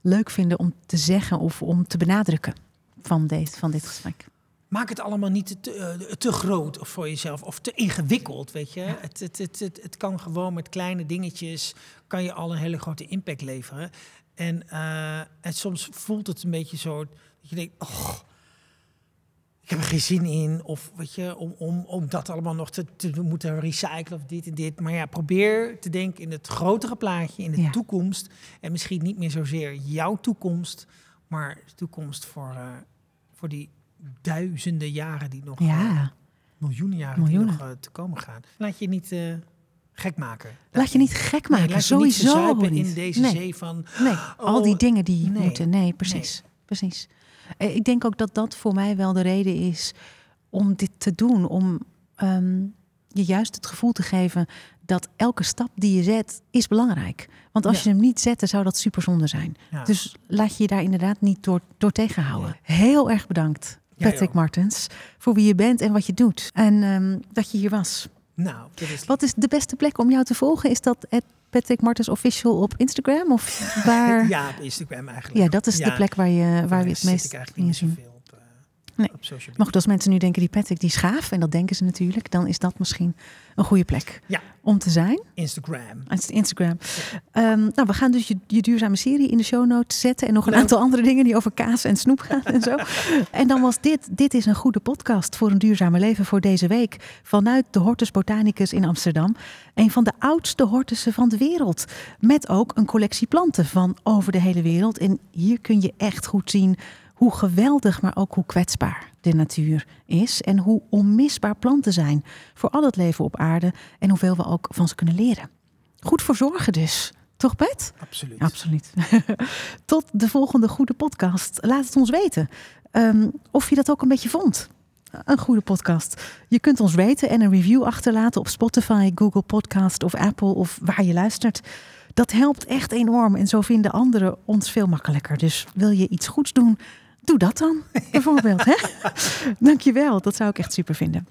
leuk vinden om te zeggen of om te benadrukken van, deze, van dit gesprek? Maak het allemaal niet te, eh, te groot of voor jezelf of te ingewikkeld, weet je. Het, het, het, het, het kan gewoon met kleine dingetjes, kan je al een hele grote impact leveren. En, eh, en soms voelt het een beetje zo dat je denkt, oh, ik heb er geen zin in. Of weet je, om, om, om dat allemaal nog te, te moeten recyclen of dit en dit. Maar ja, probeer te denken in het grotere plaatje, in de Ja. toekomst. En misschien niet meer zozeer jouw toekomst, maar de toekomst voor, eh, voor die duizenden jaren die nog, eh, Ja, miljoenen jaren Miljoenen. die nog eh, te komen gaan. Laat je niet eh, gek maken. laat je niet gek Nee, maken, niet sowieso niet. in deze nee. zee van... Nee, al die Oh, dingen die nee, moeten. Nee, precies. precies. Eh, Ik denk ook dat dat voor mij wel de reden is om dit te doen. Om ehm, je juist het gevoel te geven dat elke stap die je zet is belangrijk. Want als Ja. je hem niet zet, zou dat superzonde zijn. Ja. Dus laat je je daar inderdaad niet door, door tegenhouden. Heel erg bedankt, Patrick. Martens, voor wie je bent en wat je doet. En ehm, dat je hier was. Nou, is... Wat is de beste plek om jou te volgen? Is dat at Patrick Martens Official op Instagram? Of waar? Ja, op Instagram eigenlijk. Ja, dat is de plek waar je, waar we het meest ik eigenlijk in niet zien. Nee. op social media. Maar goed, als mensen nu denken die Patrick die is gaaf, en dat denken ze natuurlijk, dan is dat misschien een goede plek Ja. om te zijn. Instagram. Is Instagram. Ehm, nou, we gaan dus je, je duurzame serie in de show notes zetten. En nog een Leuk. aantal andere dingen die over kaas en snoep gaan en zo. en dan was dit, dit is een goede podcast voor een duurzame leven voor deze week. Vanuit de Hortus Botanicus in Amsterdam. Een van de oudste hortussen van de wereld. Met ook een collectie planten van over de hele wereld. En hier kun je echt goed zien hoe geweldig, maar ook hoe kwetsbaar de natuur is. En hoe onmisbaar planten zijn voor al het leven op aarde. En hoeveel we ook van ze kunnen leren. Goed voor zorgen dus. Toch, Pet? Absoluut. Absoluut. Tot de volgende goede podcast. Laat het ons weten ehm, of je dat ook een beetje vond. Een goede podcast. Je kunt ons raten en een review achterlaten op Spotify, Google Podcast of Apple of waar je luistert. Dat helpt echt enorm en zo vinden anderen ons veel makkelijker. Dus wil je iets goeds doen, doe dat dan bijvoorbeeld. hè? Dankjewel, dat zou ik echt super vinden.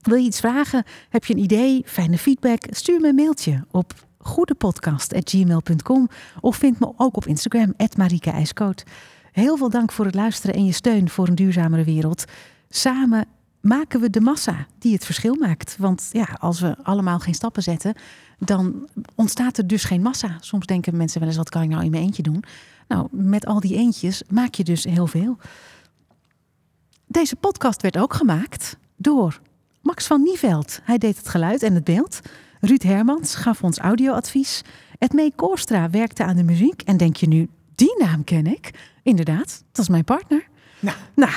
Wil je iets vragen? Heb je een idee? Fijne feedback? Stuur me een mailtje op goedepodcast.gmail.com of vind me ook op Instagram, Marike IJskoot. Heel veel dank voor het luisteren en je steun voor een duurzamere wereld. Samen maken we de massa die het verschil maakt. Want ja, als we allemaal geen stappen zetten, dan ontstaat er dus geen massa. Soms denken mensen wel eens, wat kan ik nou in mijn eentje doen? Nou, met al die eentjes maak je dus heel veel. Deze podcast werd ook gemaakt door Max van Nieveld. Hij deed het geluid en het beeld. Ruud Hermans gaf ons audioadvies. Edmee Koorstra werkte aan de muziek. En denk je nu, die naam ken ik? Inderdaad, dat is mijn partner. Nou. nou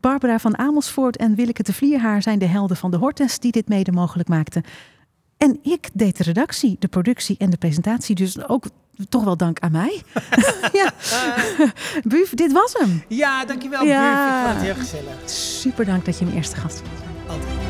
Barbara van Amersfoort en Willeke de Vlierhaar zijn de helden van de Hortes die dit mede mogelijk maakten. En ik deed de redactie, de productie en de presentatie. Dus ook toch wel dank aan mij. ja. Buf, dit was hem. Ja, dankjewel. Ja. Ja. Ik vond het heel gezellig. Super dank dat je mijn eerste gast was. Altijd.